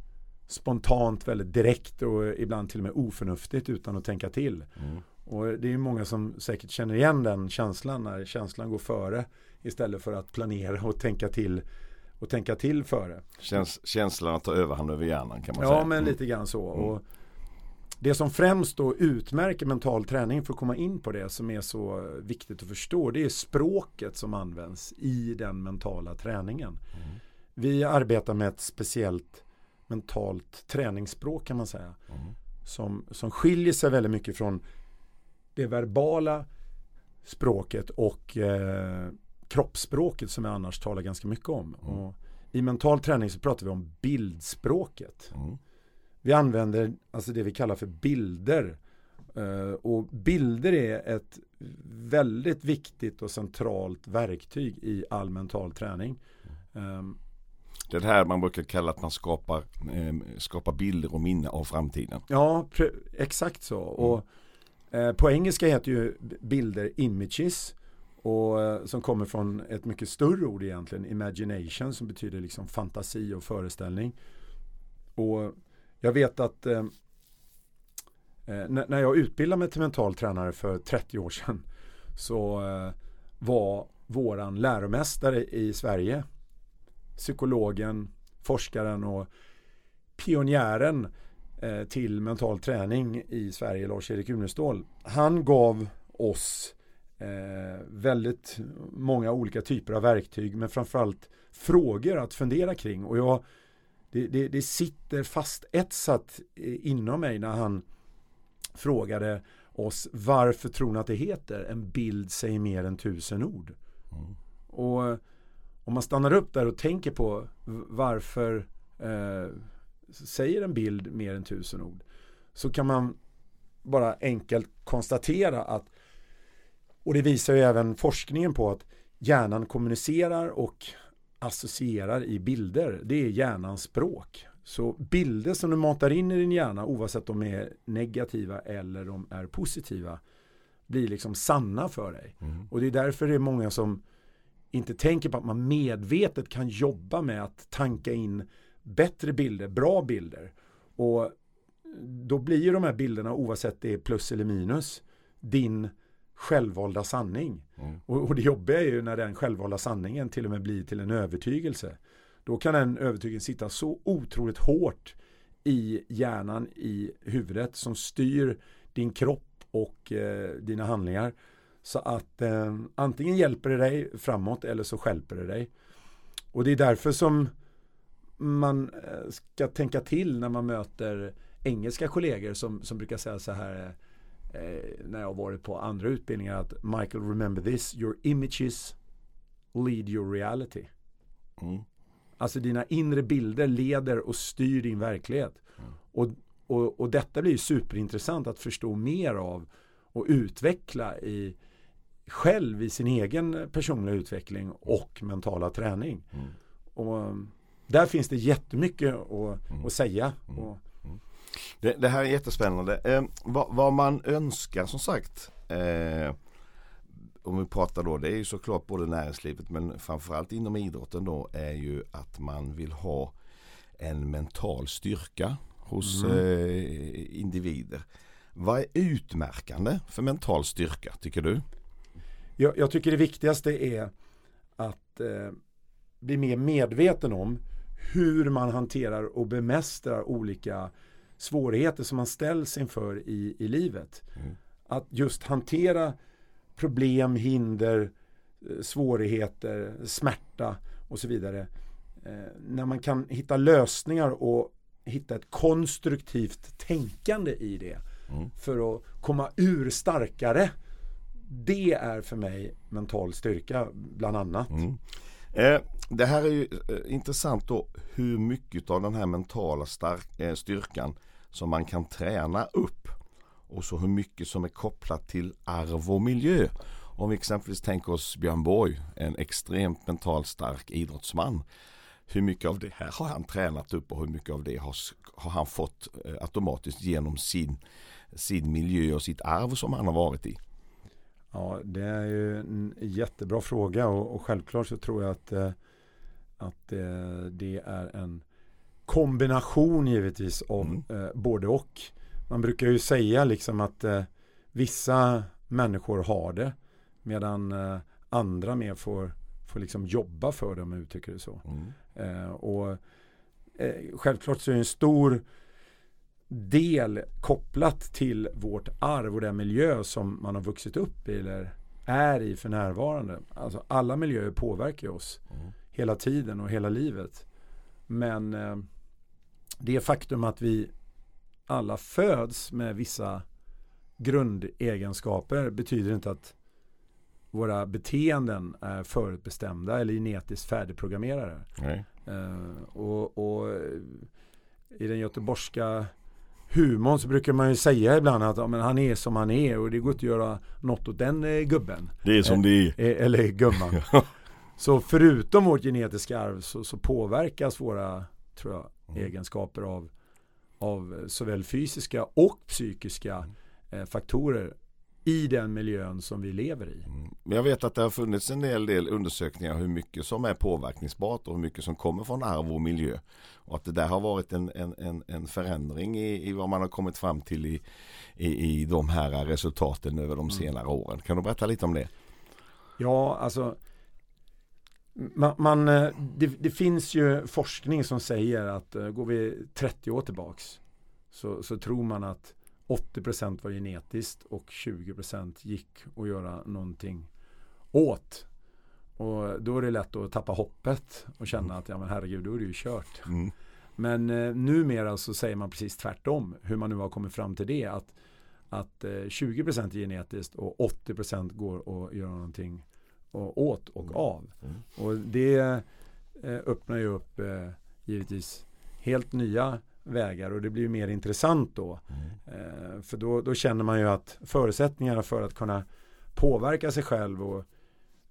spontant, väldigt direkt och ibland till och med oförnuftigt utan att tänka till. Mm. Och det är många som säkert känner igen den känslan när känslan går före istället för att planera och tänka till och tänka till före. Käns känslan tar överhand över hjärnan kan man ja, säga. Ja, men lite grann så. Mm. Och det som främst då utmärker mental träning för att komma in på det som är så viktigt att förstå det är språket som används i den mentala träningen. Mm. Vi arbetar med ett speciellt mentalt träningsspråk kan man säga. Mm. Som, som skiljer sig väldigt mycket från det verbala språket och eh, kroppsspråket som jag annars talar ganska mycket om. Mm. Och I mental träning så pratar vi om bildspråket. Mm. Vi använder alltså det vi kallar för bilder. Uh, och bilder är ett väldigt viktigt och centralt verktyg i all mental träning. Um, det är det här man brukar kalla att man skapar, eh, skapar bilder och minne av framtiden. Ja, exakt så. Och, eh, på engelska heter ju bilder images. Och, eh, som kommer från ett mycket större ord egentligen, imagination, som betyder liksom fantasi och föreställning. Och jag vet att eh, eh när jag utbildade mig till mental tränare för 30 år sedan så eh, var våran läromästare i Sverige psykologen, forskaren och pionjären eh, till mental träning i Sverige, Lars-Erik Unestål. Han gav oss eh, väldigt många olika typer av verktyg men framförallt frågor att fundera kring. Och jag, det, det, det sitter fast etsat inom mig när han frågade oss varför tror ni att det heter en bild säger mer än tusen ord. Mm. Och om man stannar upp där och tänker på varför eh, säger en bild mer än tusen ord så kan man bara enkelt konstatera att och det visar ju även forskningen på att hjärnan kommunicerar och associerar i bilder. Det är hjärnans språk. Så bilder som du matar in i din hjärna oavsett om de är negativa eller de är positiva blir liksom sanna för dig. Mm. Och det är därför det är många som inte tänker på att man medvetet kan jobba med att tanka in bättre bilder, bra bilder. Och då blir ju de här bilderna oavsett det är plus eller minus din självvalda sanning. Mm. Och, och, det jobbiga är ju när den självvalda sanningen till och med blir till en övertygelse. Då kan den övertygelsen sitta så otroligt hårt i hjärnan, i huvudet som styr din kropp och eh, dina handlingar. Så att eh, antingen hjälper det dig framåt eller så skälper det dig. Och det är därför som man eh, ska tänka till när man möter engelska kollegor som, som brukar säga så här eh, när jag har varit på andra utbildningar att Michael remember this, your images lead your reality. Mm. Alltså dina inre bilder leder och styr din verklighet. Mm. Och, och, och detta blir superintressant att förstå mer av och utveckla i, själv i sin egen personliga utveckling och mentala träning. Mm. Och um, där finns det jättemycket att, mm. att säga. Mm. Och. Det, det, här är jättespännande. Eh, vad, vad, man önskar som sagt eh, om vi pratar då, det är ju såklart både näringslivet men framförallt inom idrotten då är ju att man vill ha en mental styrka hos mm. eh, individer. Vad är utmärkande för mental styrka tycker du? jag, jag, tycker det viktigaste är att eh, bli mer medveten om hur man hanterar och bemästrar olika svårigheter som man ställs inför i, i livet. Mm. Att just hantera problem, hinder, eh, svårigheter, smärta och så vidare. Eh, när man kan hitta lösningar och hitta ett konstruktivt tänkande i det mm. för att komma ur starkare. Det är för mig mental styrka bland annat. Mm. Eh, det här är ju eh, intressant då hur mycket av den här mentala stark, eh, styrkan som man kan träna upp och så hur mycket som är kopplat till arv och miljö. Om vi exempelvis tänker oss Björn Borg, en extremt mentalt stark idrottsman. Hur mycket av det här har han tränat upp och hur mycket av det har, har han fått eh, automatiskt genom sin, sin miljö och sitt arv som han har varit i? Ja, det är ju en jättebra fråga och, och självklart så tror jag att, eh, att eh, det är en kombination givetvis av mm. eh, både och. Man brukar ju säga liksom att eh, vissa människor har det medan eh, andra mer får, får liksom jobba för det om man uttrycker det så. Mm. Eh, och eh, självklart så är det en stor del kopplat till vårt arv och den miljö som man har vuxit upp i eller är i för närvarande. Alltså alla miljöer påverkar oss mm. hela tiden och hela livet. Men eh, det faktum att vi alla föds med vissa grundegenskaper betyder inte att våra beteenden är förutbestämda eller genetiskt färdigprogrammerade. Uh, och, och, i den göteborgska humorn så brukar man ju säga ibland att ja, men han är som han är och det går inte att göra något åt den eh, gubben. Det är som det är. Eh, eller gumman. [laughs] så förutom vårt genetiska arv så, så påverkas våra tror jag, mm. egenskaper av, av såväl fysiska och psykiska mm. eh, faktorer i den miljön som vi lever i. Mm. Jag vet att det har funnits en del, del undersökningar hur mycket som är påverkningsbart och hur mycket som kommer från arv och miljö. Och att det där har varit en, en, en, förändring i, i vad man har kommit fram till i, i, i de här resultaten över de mm. senare åren. Kan du berätta lite om det? Ja, alltså man, man eh, det, det, finns ju forskning som säger att uh, går vi 30 år tillbaks så, så tror man att 80% var genetiskt och 20% gick att göra någonting åt. Och då är det lätt att tappa hoppet och känna mm. att ja men herregud då är det ju kört. Mm. Men eh, numera så säger man precis tvärtom hur man nu har kommit fram till det. Att, att eh, 20% är genetiskt och 80% går att göra någonting och, åt och mm. av. Mm. Och det eh, öppnar ju upp eh, givetvis helt nya vägar och det blir mer intressant då. Mm. Eh, för då, då, känner man ju att förutsättningarna för att kunna påverka sig själv och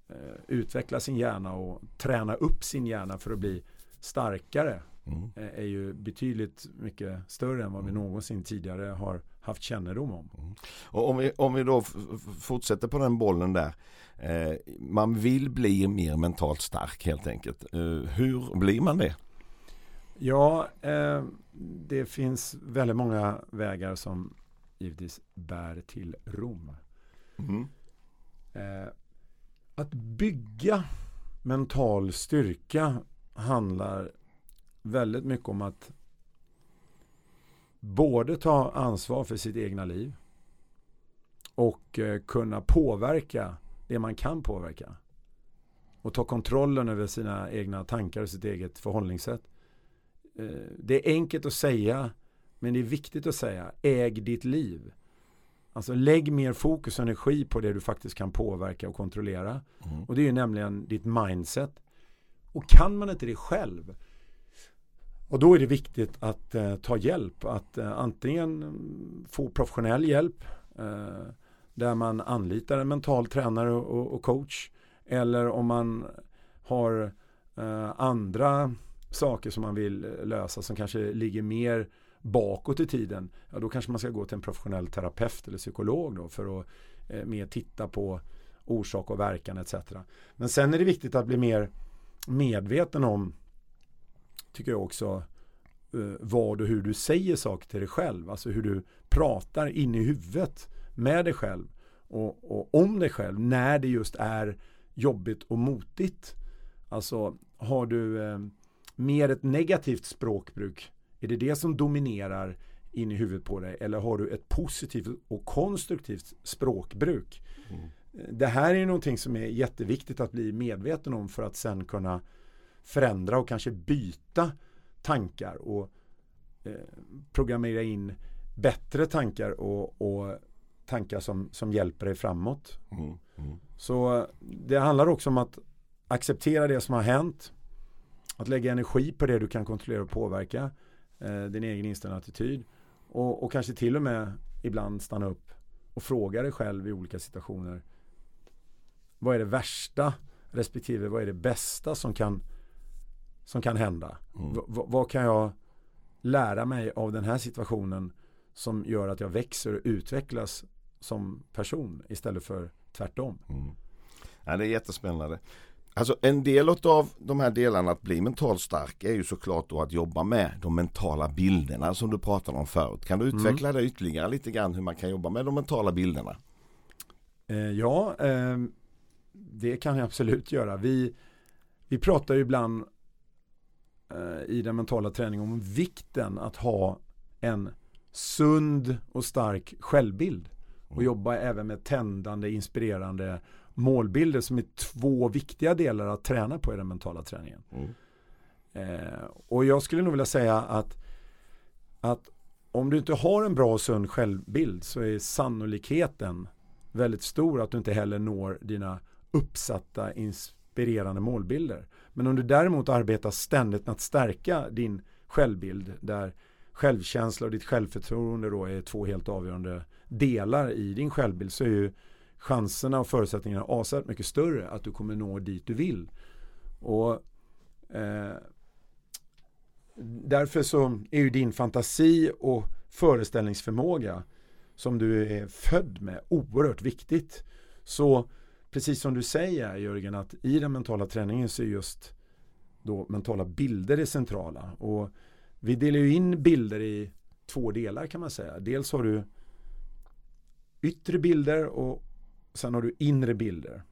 eh, utveckla sin hjärna och träna upp sin hjärna för att bli starkare mm. eh, är ju betydligt mycket större än vad vi någonsin tidigare har haft kännedom om. Mm. Och om vi, om vi då fortsätter på den bollen där. Eh, man vill bli mer mentalt stark helt enkelt. Eh, hur blir man det? Ja, eh, det finns väldigt många vägar som givetvis bär till Rom. Mm. Eh, att bygga mental styrka handlar väldigt mycket om att både ta ansvar för sitt egna liv och eh, kunna påverka det man kan påverka. Och ta kontrollen över sina egna tankar och sitt eget förhållningssätt. Eh, det är enkelt att säga, men det är viktigt att säga, äg ditt liv. Alltså lägg mer fokus och energi på det du faktiskt kan påverka och kontrollera. Mm. Och det är ju nämligen ditt mindset. Och kan man inte det själv, och då är det viktigt att eh, ta hjälp. Att eh, antingen få professionell hjälp eh, där man anlitar en mental tränare och, och coach. Eller om man har eh, andra saker som man vill lösa som kanske ligger mer bakåt i tiden. Ja, då kanske man ska gå till en professionell terapeut eller psykolog då för att eh, mer titta på orsak och verkan etc. Men sen är det viktigt att bli mer medveten om tycker jag också eh, vad och hur du säger saker till dig själv. Alltså hur du pratar in i huvudet med dig själv. och, och om dig själv när det just är jobbigt och motigt. Alltså har du eh, mer ett negativt språkbruk? Är det det som dominerar in i huvudet på dig? Eller har du ett positivt och konstruktivt språkbruk? Mm. Det här är någonting som är jätteviktigt att bli medveten om för att sen kunna förändra och kanske byta tankar och eh, programmera in bättre tankar och, och tankar som, som hjälper dig framåt. Mm. Mm. Så det handlar också om att acceptera det som har hänt. Att lägga energi på det du kan kontrollera och påverka. Eh, din egen inställning attityd. Och, och kanske till och med ibland stanna upp och fråga dig själv i olika situationer. Vad är det värsta respektive vad är det bästa som kan, som kan hända? Mm. vad kan jag lära mig av den här situationen som gör att jag växer och utvecklas som person istället för tvärtom. Mm. Ja, det är jättespännande. Alltså en del av de här delarna att bli mentalt stark är ju såklart då att jobba med de mentala bilderna som du pratade om förut. Kan du mm. utveckla mm. det ytterligare lite grann hur man kan jobba med de mentala bilderna? Eh, ja, eh, det kan jag absolut göra. Vi, vi pratar ju ibland i den mentala träningen om vikten att ha en sund och stark självbild. Och mm. jobba även med tändande, inspirerande målbilder som är två viktiga delar att träna på i den mentala träningen. Mm. Eh, och jag skulle nog vilja säga att, att om du inte har en bra och sund självbild så är sannolikheten väldigt stor att du inte heller når dina uppsatta inspirerande målbilder. Men om du däremot arbetar ständigt med att stärka din självbild där självkänsla och ditt självförtroende då är två helt avgörande delar i din självbild så är ju chanserna och förutsättningarna avsevärt mycket större att du kommer nå dit du vill. Och eh, Därför så är ju din fantasi och föreställningsförmåga som du är född med oerhört viktigt. Så precis som du säger Jörgen att i den mentala träningen så är just då mentala bilder det centrala. Och vi delar ju in bilder i två delar kan man säga. Dels har du yttre bilder och sen har du inre bilder.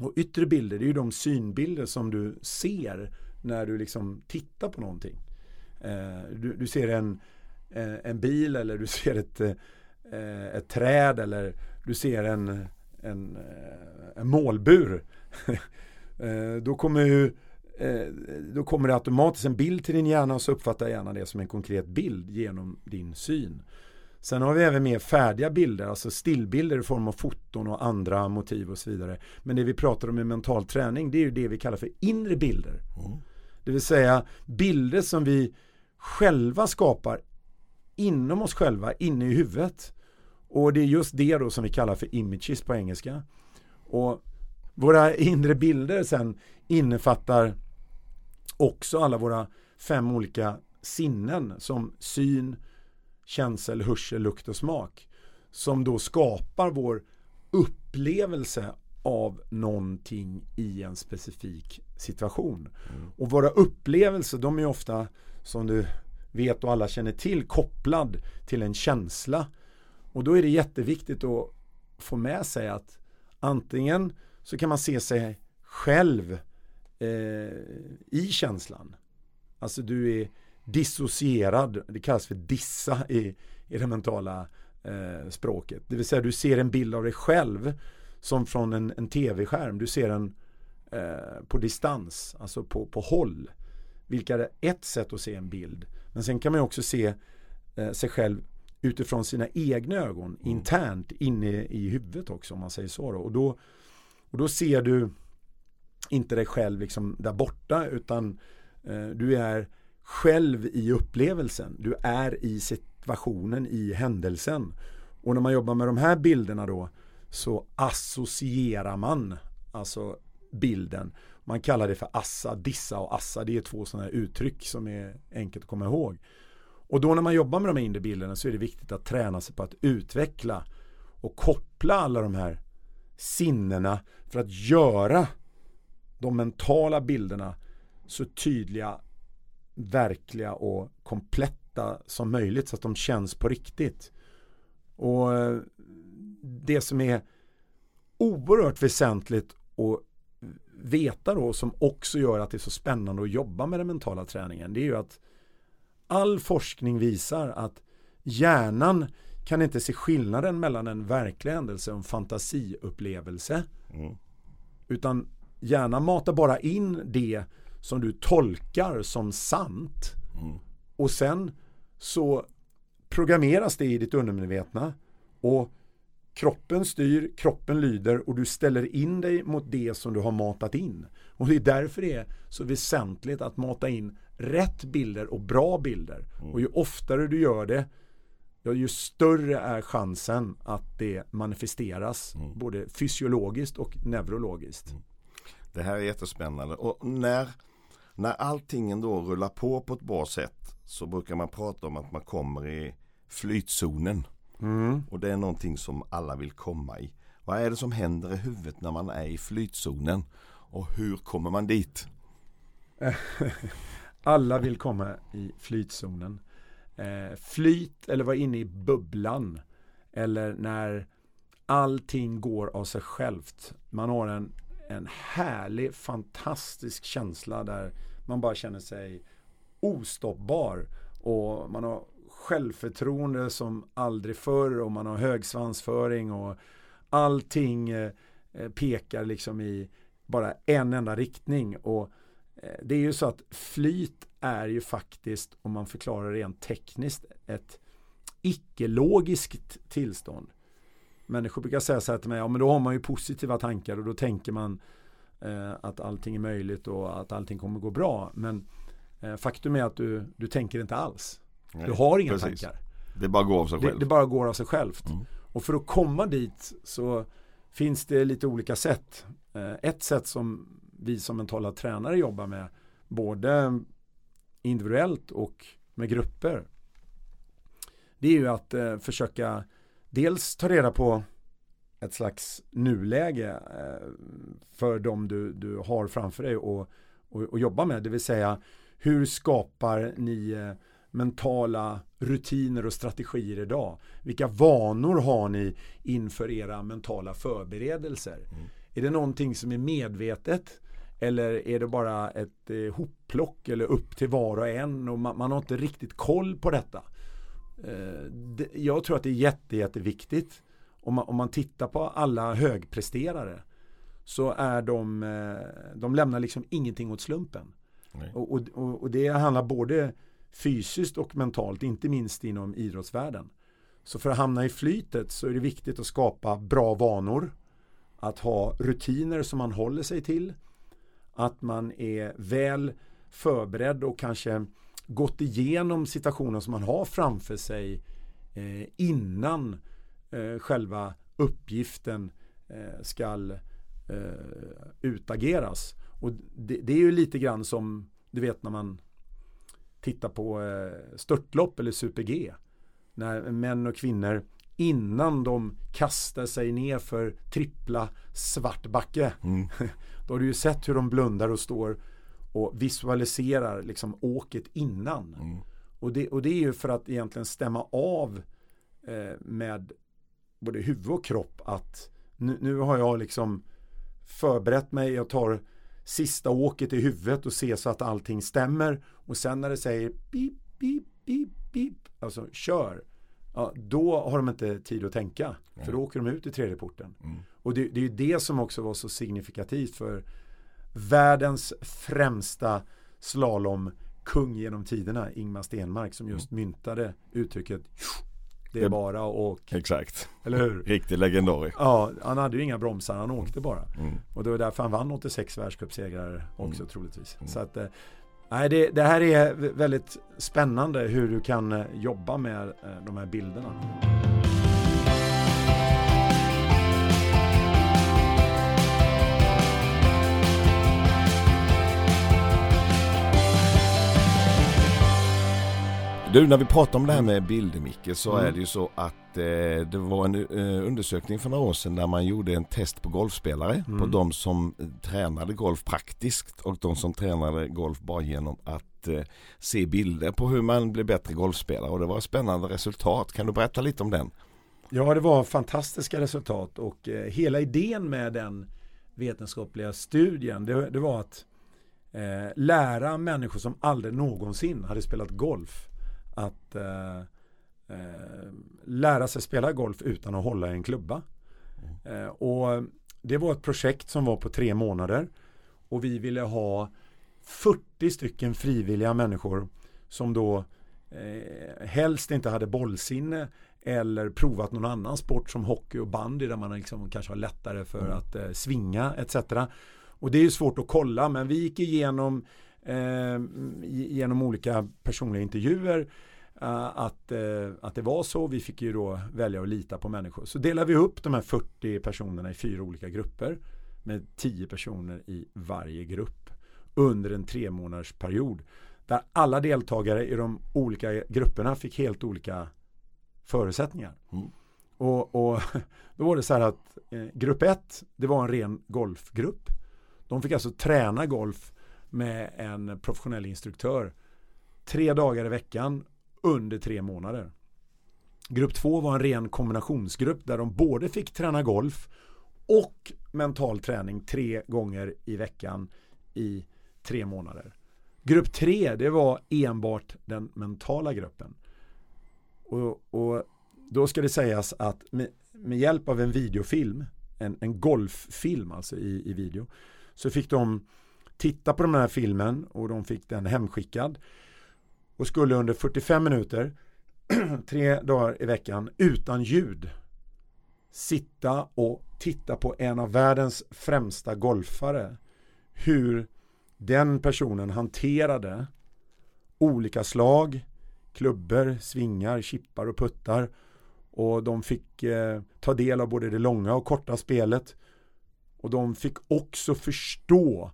Och yttre bilder det är ju de synbilder som du ser när du liksom tittar på någonting. Eh, du, du, ser en, eh, en bil eller du ser ett, eh, eh ett träd eller du ser en, en, en målbur. [laughs] Då kommer ju då kommer det automatiskt en bild till din hjärna och så uppfattar hjärnan det som en konkret bild genom din syn. Sen har vi även mer färdiga bilder, alltså stillbilder i form av foton och andra motiv och så vidare. Men det vi pratar om i mental träning, det är ju det vi kallar för inre bilder. Mm. Det vill säga bilder som vi själva skapar inom oss själva, inne i huvudet. Och det är just det då som vi kallar för images på engelska. Och våra inre bilder sen innefattar också alla våra fem olika sinnen som syn, känsel, hörsel, lukt och smak. Som då skapar vår upplevelse av någonting i en specifik situation. Mm. Och våra upplevelser de är ofta som du vet och alla känner till kopplad till en känsla. Och då är det jätteviktigt att få med sig att antingen så kan man se sig själv eh, i känslan. Alltså du är dissocierad, det kallas för dissa i, i det mentala eh, språket. Det vill säga du ser en bild av dig själv som från en, en tv-skärm. Du ser den eh, på distans, alltså på, på håll. Vilka är ett sätt att se en bild. Men sen kan man också se eh, sig själv utifrån sina egna ögon, mm. internt inne i huvudet också om man säger så. Då. Och, då, och då ser du inte dig själv liksom där borta utan eh, du är själv i upplevelsen. Du är i situationen, i händelsen. Och när man jobbar med de här bilderna då så associerar man alltså bilden. Man kallar det för assa, dissa och assa. Det är två sådana uttryck som är enkelt att komma ihåg. Och då när man jobbar med de här inre bilderna så är det viktigt att träna sig på att utveckla och koppla alla de här sinnena för att göra de mentala bilderna så tydliga verkliga och kompletta som möjligt så att de känns på riktigt. Och eh, det som är oerhört väsentligt att veta då som också gör att det är så spännande att jobba med den mentala träningen det är ju att all forskning visar att hjärnan kan inte se skillnaden mellan en verklig händelse och en fantasiupplevelse. Mm. Utan hjärnan matar bara in det som du tolkar som sant. Mm. Och sen så programmeras det i ditt undermedvetna och kroppen styr, kroppen lyder och du ställer in dig mot det som du har matat in. Och det är därför det är så väsentligt att mata in rätt bilder och bra bilder. Mm. Och ju oftare du gör det ju större är chansen att det manifesteras mm. både fysiologiskt och neurologiskt. Mm. Det här är jättespännande och när, när allting då rullar på på ett bra sätt så brukar man prata om att man kommer i flytzonen. Mm. Och det är någonting som alla vill komma i. Vad är det som händer i huvudet när man är i flytzonen? Och hur kommer man dit? [laughs] alla vill komma i flytzonen. Eh, flyt eller vara inne i bubblan. Eller när allting går av sig självt. Man har en, en härlig, fantastisk känsla där man bara känner sig ostoppbar. Och man har självförtroende som aldrig förr och man har hög svansföring och allting eh, eh, pekar liksom i bara en enda riktning. Och eh, det är ju så att flyt är ju faktiskt, om man förklarar rent tekniskt, ett icke-logiskt tillstånd. Människor brukar säga så här till mig, ja men då har man ju positiva tankar och då tänker man eh, att allting är möjligt och att allting kommer gå bra. Men eh, faktum är att du, du tänker inte alls. Nej, du har inga precis. tankar. Det bara går av sig självt. Det, det bara går av sig självt. Mm. Och för att komma dit så finns det lite olika sätt. Eh, ett sätt som vi som mentala tränare jobbar med, både individuellt och med grupper. Det är ju att eh, försöka dels ta reda på ett slags nuläge eh, för de du, du har framför dig och, och, och jobba med. Det vill säga hur skapar ni mentala rutiner och strategier idag? Vilka vanor har ni inför era mentala förberedelser? Mm. Är det någonting som är medvetet? Eller är det bara ett eh, hopplock eller upp till var och en och man, man har inte riktigt koll på detta. Eh, det, jag tror att det är jätte, jätteviktigt. Om man, om man tittar på alla högpresterare så är de, eh, de lämnar liksom ingenting åt slumpen. Och, och, och, det handlar både fysiskt och mentalt, inte minst inom idrottsvärlden. Så för att hamna i flytet så är det viktigt att skapa bra vanor, att ha rutiner som man håller sig till, att man är väl förberedd och kanske gått igenom situationen som man har framför sig eh, innan eh, själva uppgiften eh, ska eh, utageras. Och det, det, är ju lite grann som du vet när man tittar på eh, störtlopp eller super-G. När män och kvinnor innan de kastar sig ner för trippla svartbacke. Mm. [laughs] Då har du ju sett hur de blundar och står och visualiserar liksom åket innan. Mm. Och, det, och det är ju för att egentligen stämma av eh, med både huvud och kropp att nu, nu, har jag liksom förberett mig, jag tar sista åket i huvudet och ser så att allting stämmer och sen när det säger pip, pip, pip, pip, alltså kör, ja, då har de inte tid att tänka. Mm. För då åker de ut i tredje porten. Mm. Och det, det är ju det som också var så signifikativt för världens främsta slalomkung genom tiderna, Ingmar Stenmark, som just mm. myntade uttrycket det är bara och Exakt. Eller hur? Riktig legendarisk. Ja, han hade ju inga bromsar, han åkte bara. Mm. Och det var därför han vann 86 världscupsegrar också mm. troligtvis. Mm. Så att, eh, nej, det, det, här är väldigt spännande hur du kan eh, jobba med eh, de här bilderna. Du, när vi pratar om det här med bilder Micke så mm. är det ju så att eh, det var en eh, undersökning för några år sedan där man gjorde en test på golfspelare. Mm. På de som tränade golf praktiskt och de som tränade golf bara genom att eh, se bilder på hur man blir bättre golfspelare. Och det var spännande resultat. Kan du berätta lite om den? Ja, det var fantastiska resultat och eh, hela idén med den vetenskapliga studien det, det var att eh, lära människor som aldrig någonsin hade spelat golf att eh, eh, lära sig spela golf utan att hålla i en klubba. Mm. Eh, och det var ett projekt som var på tre månader och vi ville ha 40 stycken frivilliga människor som då eh, helst inte hade bollsinne eller provat någon annan sport som hockey och bandy där man liksom kanske har lättare för mm. att eh, svinga etc. Och det är ju svårt att kolla men vi gick igenom eh, genom olika personliga intervjuer uh, att, uh, att det var så. Vi fick ju då välja att lita på människor. Så delade vi upp de här 40 personerna i fyra olika grupper med 10 personer i varje grupp under en tre månaders period där alla deltagare i de olika grupperna fick helt olika förutsättningar. Mm. Och, och, [laughs] då var det så här att eh, grupp 1, det var en ren golfgrupp. De fick alltså träna golf med en professionell instruktör tre dagar i veckan under tre månader. Grupp två var en ren kombinationsgrupp där de både fick träna golf och mental träning tre gånger i veckan i tre månader. Grupp tre, det var enbart den mentala gruppen. Och, och då ska det sägas att med, med, hjälp av en videofilm, en, en golffilm alltså i, i video, så fick de titta på den här filmen och de fick den hemskickad och skulle under 45 minuter [clears throat] tre dagar i veckan utan ljud sitta och titta på en av världens främsta golfare hur den personen hanterade olika slag, klubbor, svingar, chippar och puttar. Och de fick eh, ta del av både det långa och korta spelet. Och de fick också förstå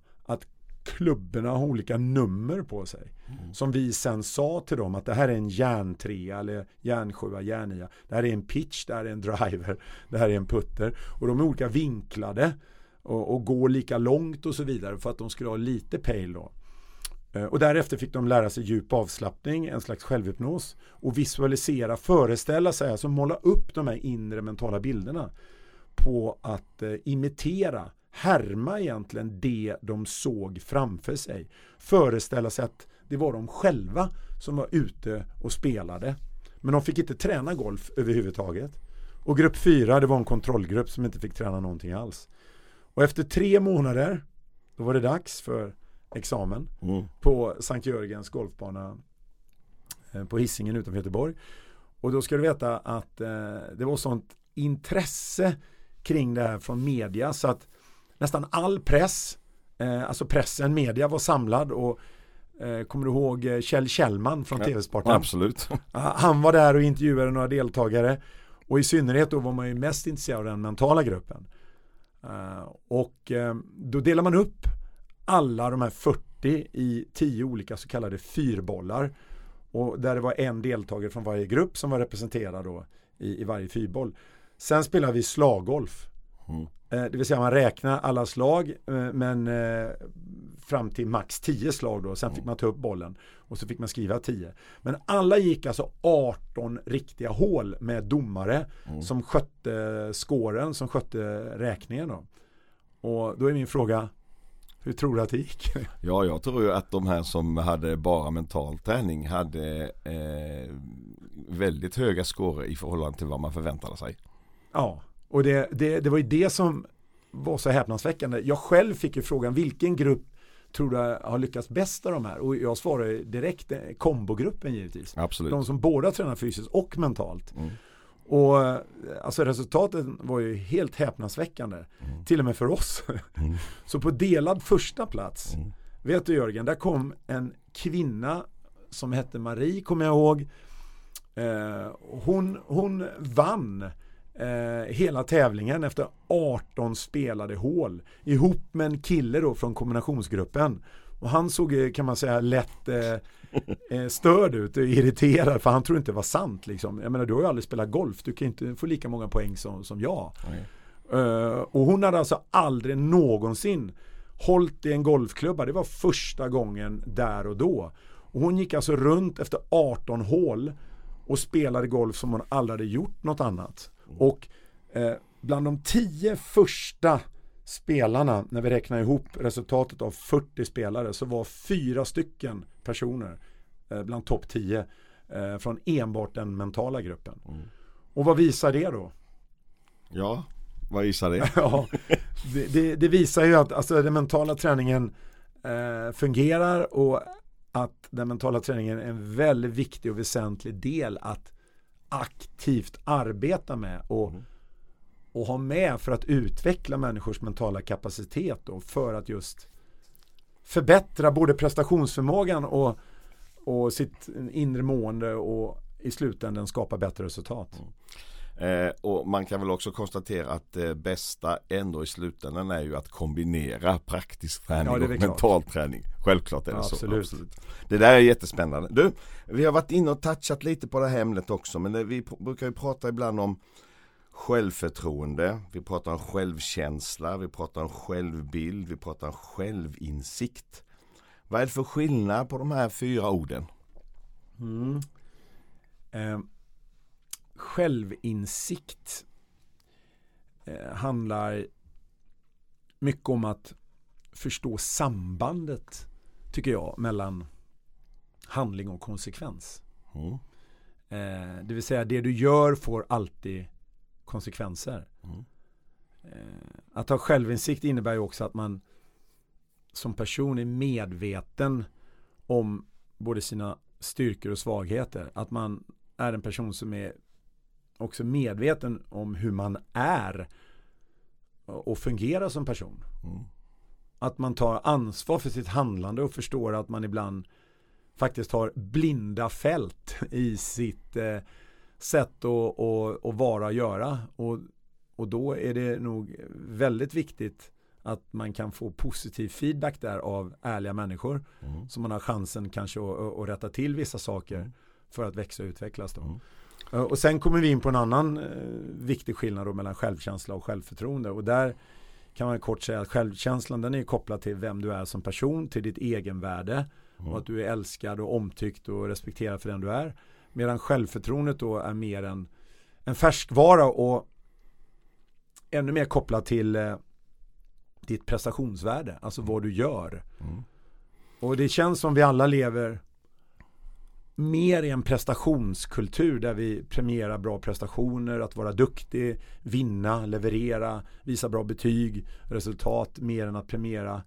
klubborna har olika nummer på sig. Mm. Som vi sen sa till dem att det här är en järntrea eller järnsjua, järnia. Det här är en pitch, det här är en driver, [laughs] det här är en putter. Och de är olika vinklade och, och går lika långt och så vidare för att de skulle ha lite pejl då. Eh, och därefter fick de lära sig djup avslappning, en slags självhypnos och visualisera, föreställa sig, alltså måla upp de här inre mentala bilderna på att eh, imitera, härma egentligen det de såg framför sig. Föreställa sig att det var de själva som var ute och spelade. Men de fick inte träna golf överhuvudtaget. Och grupp fyra, det var en kontrollgrupp som inte fick träna någonting alls. Och efter tre månader, då var det dags för examen mm. på Sankt Jörgens golfbana eh, på Hisingen utanför Göteborg. Och då ska du veta att eh, det var sånt intresse kring det här från media så att nästan all press, eh, alltså pressen, media var samlad och eh, kommer du ihåg eh, Kjell Kjellman från ja, TV-sporten? Absolut. Han var där och intervjuade några deltagare och i synnerhet då var man ju mest intresserad av den mentala gruppen. Eh, och eh, då delar man upp alla de här 40 i 10 olika så kallade fyrbollar. Och där det var en deltagare från varje grupp som var representerad då i, i varje fyrboll. Sen spelar vi slaggolf. Mm. Eh, det vill säga man räknar alla slag men fram till max 10 slag då. Sen fick man ta upp bollen och så fick man skriva 10. Men alla gick alltså 18 riktiga hål med domare mm. som skötte skåren, som skötte räkningen då. Och då är min fråga, hur tror du att det gick? [laughs] Ja, jag tror ju att de här som hade bara mental träning hade eh, väldigt höga scorer i förhållande till vad man förväntade sig. Ja, och det, det, det var ju det som var så häpnadsväckande. Jag själv fick ju frågan vilken grupp tror du har lyckats bäst av de här? Och jag svarar direkt eh, kombogruppen givetvis. Absolut. De som båda tränar fysiskt och mentalt. Mm. Och eh, alltså resultatet var ju helt häpnadsväckande. Mm. Till och med för oss. Mm. [laughs] Så på delad första plats, mm. vet du Jörgen, där kom en kvinna som hette Marie, kommer jag ihåg. Eh, hon, hon vann eh, hela tävlingen efter 18 spelade hål ihop med en kille då från kombinationsgruppen. Och han såg eh, kan man säga lätt eh, eh, störd ut och irriterad för han tror inte det var sant. Liksom. Jag menar du har ju aldrig spelat golf, du kan inte få lika många poäng som, som jag. Uh, och hon hade alltså aldrig någonsin hållit i en golfklubba. Det var första gången där och då. Och hon gick alltså runt efter 18 hål och spelade golf som hon aldrig hade gjort något annat. Och eh, bland de tio första spelarna, när vi räknar ihop resultatet av 40 spelare, så var fyra stycken personer eh, bland topp 10 eh, från enbart den mentala gruppen. Mm. Och vad visar det då? Ja, vad visar det? [laughs] ja, det, det, det, visar ju att alltså, den mentala träningen eh, fungerar och att den mentala träningen är en väldigt viktig och väsentlig del att aktivt arbeta med och, mm. och ha med för att utveckla människors mentala kapacitet och för att just förbättra både prestationsförmågan och, och sitt inre mående och i slutändan skapa bättre resultat. Mm. Eh, och man kan väl också konstatera att det bästa ändå i slutändan är ju att kombinera praktisk träning ja, och mental klart. träning. Självklart är det ja, så. Absolut. absolut. Det där är jättespännande. Du, vi har varit inne och touchat lite på det här ämnet också men det, vi brukar ju prata ibland om självförtroende, vi pratar om självkänsla, vi pratar om självbild, vi pratar om självinsikt. Vad är det för skillnad på de här fyra orden? Mm. Eh, självinsikt eh, handlar mycket om att förstå sambandet, tycker jag, mellan handling och konsekvens. Mm. Eh, det vill säga, det du gör får alltid konsekvenser. Mm. Eh, att ha självinsikt innebär ju också att man som person är medveten om både sina styrkor och svagheter. Att man är en person som är också medveten om hur man är och fungerar som person. Mm. Att man tar ansvar för sitt handlande och förstår att man ibland faktiskt har blinda fält i sitt eh, sätt att, att, att vara och göra. Och, och då är det nog väldigt viktigt att man kan få positiv feedback där av ärliga människor. Mm. Så man har chansen kanske att, att rätta till vissa saker mm. för att växa och utvecklas. Då. Mm. Och sen kommer vi in på en annan eh, viktig skillnad mellan självkänsla och självförtroende. Och där kan man kort säga att självkänslan den är kopplad till vem du är som person, till ditt egenvärde mm. och att du är älskad och omtyckt och respekterad för den du är. Medan självförtroendet då är mer en, en färskvara och ännu mer kopplad till eh, ditt prestationsvärde, alltså vad du gör. Mm. Och det känns som vi alla lever mer i en prestationskultur där vi premierar bra prestationer, att vara duktig, vinna, leverera, visa bra betyg, resultat mer än att premiera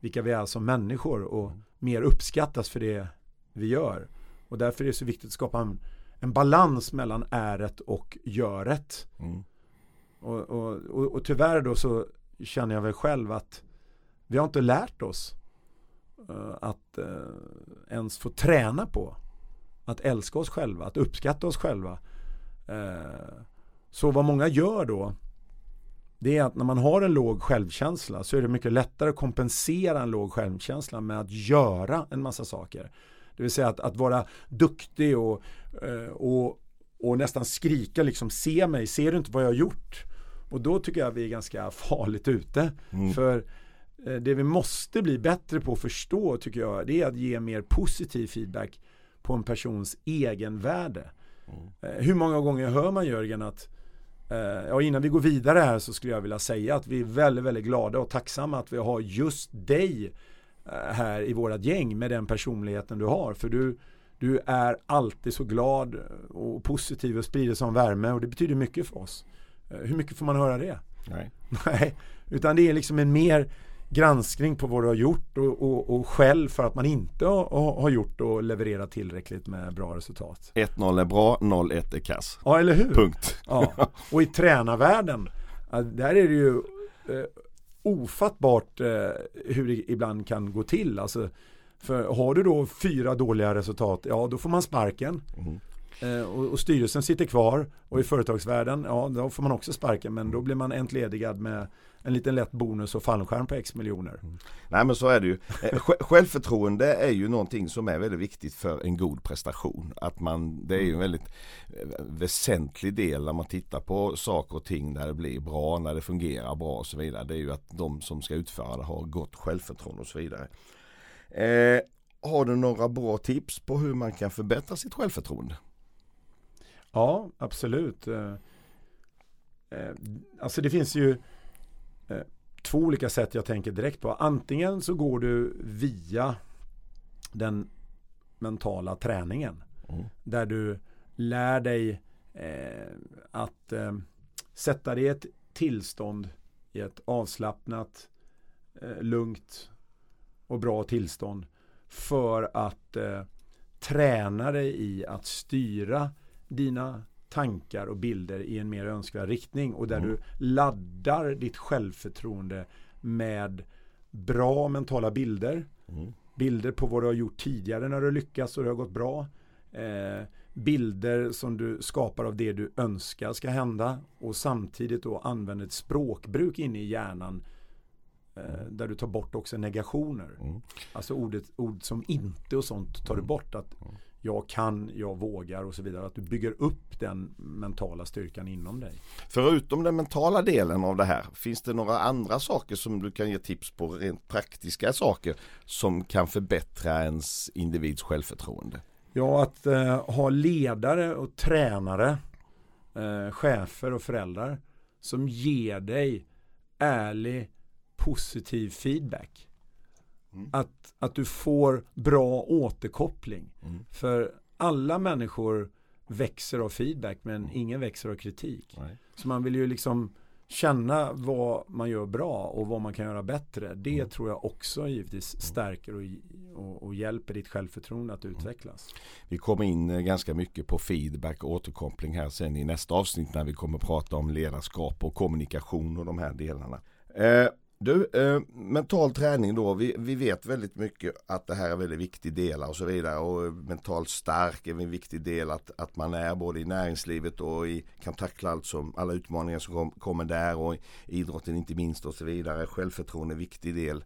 vilka vi är som människor och mer uppskattas för det vi gör. Och därför är det så viktigt att skapa en, en balans mellan äret och göret. Mm. Och, och, och, och, tyvärr då så känner jag väl själv att vi har inte lärt oss uh, att uh, ens få träna på att älska oss själva, att uppskatta oss själva. Eh, så vad många gör då, det är att när man har en låg självkänsla så är det mycket lättare att kompensera en låg självkänsla med att göra en massa saker. Det vill säga att, att vara duktig och, eh, och, och nästan skrika liksom se mig, ser du inte vad jag har gjort? Och då tycker jag vi är ganska [laughs] farligt ute. Mm. För eh, det vi måste bli bättre på att förstå tycker jag, det är att ge mer positiv feedback på en persons egenvärde. Mm. Hur många gånger hör man Jörgen att eh, Ja, innan vi går vidare här så skulle jag vilja säga att vi är väldigt, väldigt glada och tacksamma att vi har just dig eh, här i vårat gäng med den personligheten du har. För du, du är alltid så glad och positiv och sprider som värme och det betyder mycket för oss. Hur mycket får man höra det? Nej. [laughs] Nej, utan det är liksom en mer granskning på vad du har gjort och, och, och skäll för att man inte har, har gjort och levererat tillräckligt med bra resultat. 1-0 är bra, 0-1 är kass. Ja, eller hur? Punkt. Ja. [laughs] Och i tränarvärlden, där är det ju eh, ofattbart eh, hur det ibland kan gå till. Alltså, för har du då fyra dåliga resultat, ja då får man sparken. Mm. Eh, och, och, styrelsen sitter kvar och i företagsvärlden, ja då får man också sparken men då blir man entledigad med en liten lätt bonus och fallskärm på x miljoner. Mm. Nej men så är det ju. Eh, självförtroende är ju någonting som är väldigt viktigt för en god prestation. Att man, det är ju en väldigt eh, väsentlig del när man tittar på saker och ting när det blir bra, när det fungerar bra och så vidare. Det är ju att de som ska utföra det har gott självförtroende och så vidare. Eh, har du några bra tips på hur man kan förbättra sitt självförtroende? Ja, absolut. Eh, alltså det finns ju två olika sätt jag tänker direkt på. Antingen så går du via den mentala träningen. Mm. Där du lär dig eh, att eh, sätta dig i ett tillstånd i ett avslappnat, eh, lugnt och bra tillstånd för att eh, träna dig i att styra dina tankar och bilder i en mer önskvärd riktning och där mm. du laddar ditt självförtroende med bra mentala bilder. Mm. Bilder på vad du har gjort tidigare när du lyckats och det har gått bra. Eh, bilder som du skapar av det du önskar ska hända och samtidigt då använder ett språkbruk inne i hjärnan eh, där du tar bort också negationer. Mm. Alltså ordet, ord som inte och sånt tar du mm. bort. Att mm. Jag kan, jag vågar och så vidare. Att du bygger upp den mentala styrkan inom dig. Förutom den mentala delen av det här, finns det några andra saker som du kan ge tips på, rent praktiska saker som kan förbättra ens individs självförtroende? Ja, att eh, ha ledare och tränare, eh, chefer och föräldrar som ger dig ärlig, positiv feedback. Mm. Att, att du får bra återkoppling. Mm. För alla människor växer av feedback men mm. ingen växer av kritik. Nej. Så man vill ju liksom känna vad man gör bra och vad man kan göra bättre. Det mm. tror jag också givetvis stärker och, och, och, hjälper ditt självförtroende att utvecklas. Vi kommer in eh, ganska mycket på feedback och återkoppling här sen i nästa avsnitt när vi kommer prata om ledarskap och kommunikation och de här delarna. Eh, du, eh, mental träning då, vi, vi vet väldigt mycket att det här är en väldigt viktig del och så vidare och eh, mentalt stark är en viktig del att, att man är både i näringslivet och i, kan tackla allt som, alla utmaningar som kom, kommer där och idrotten inte minst och så vidare. Självförtroende är en viktig del.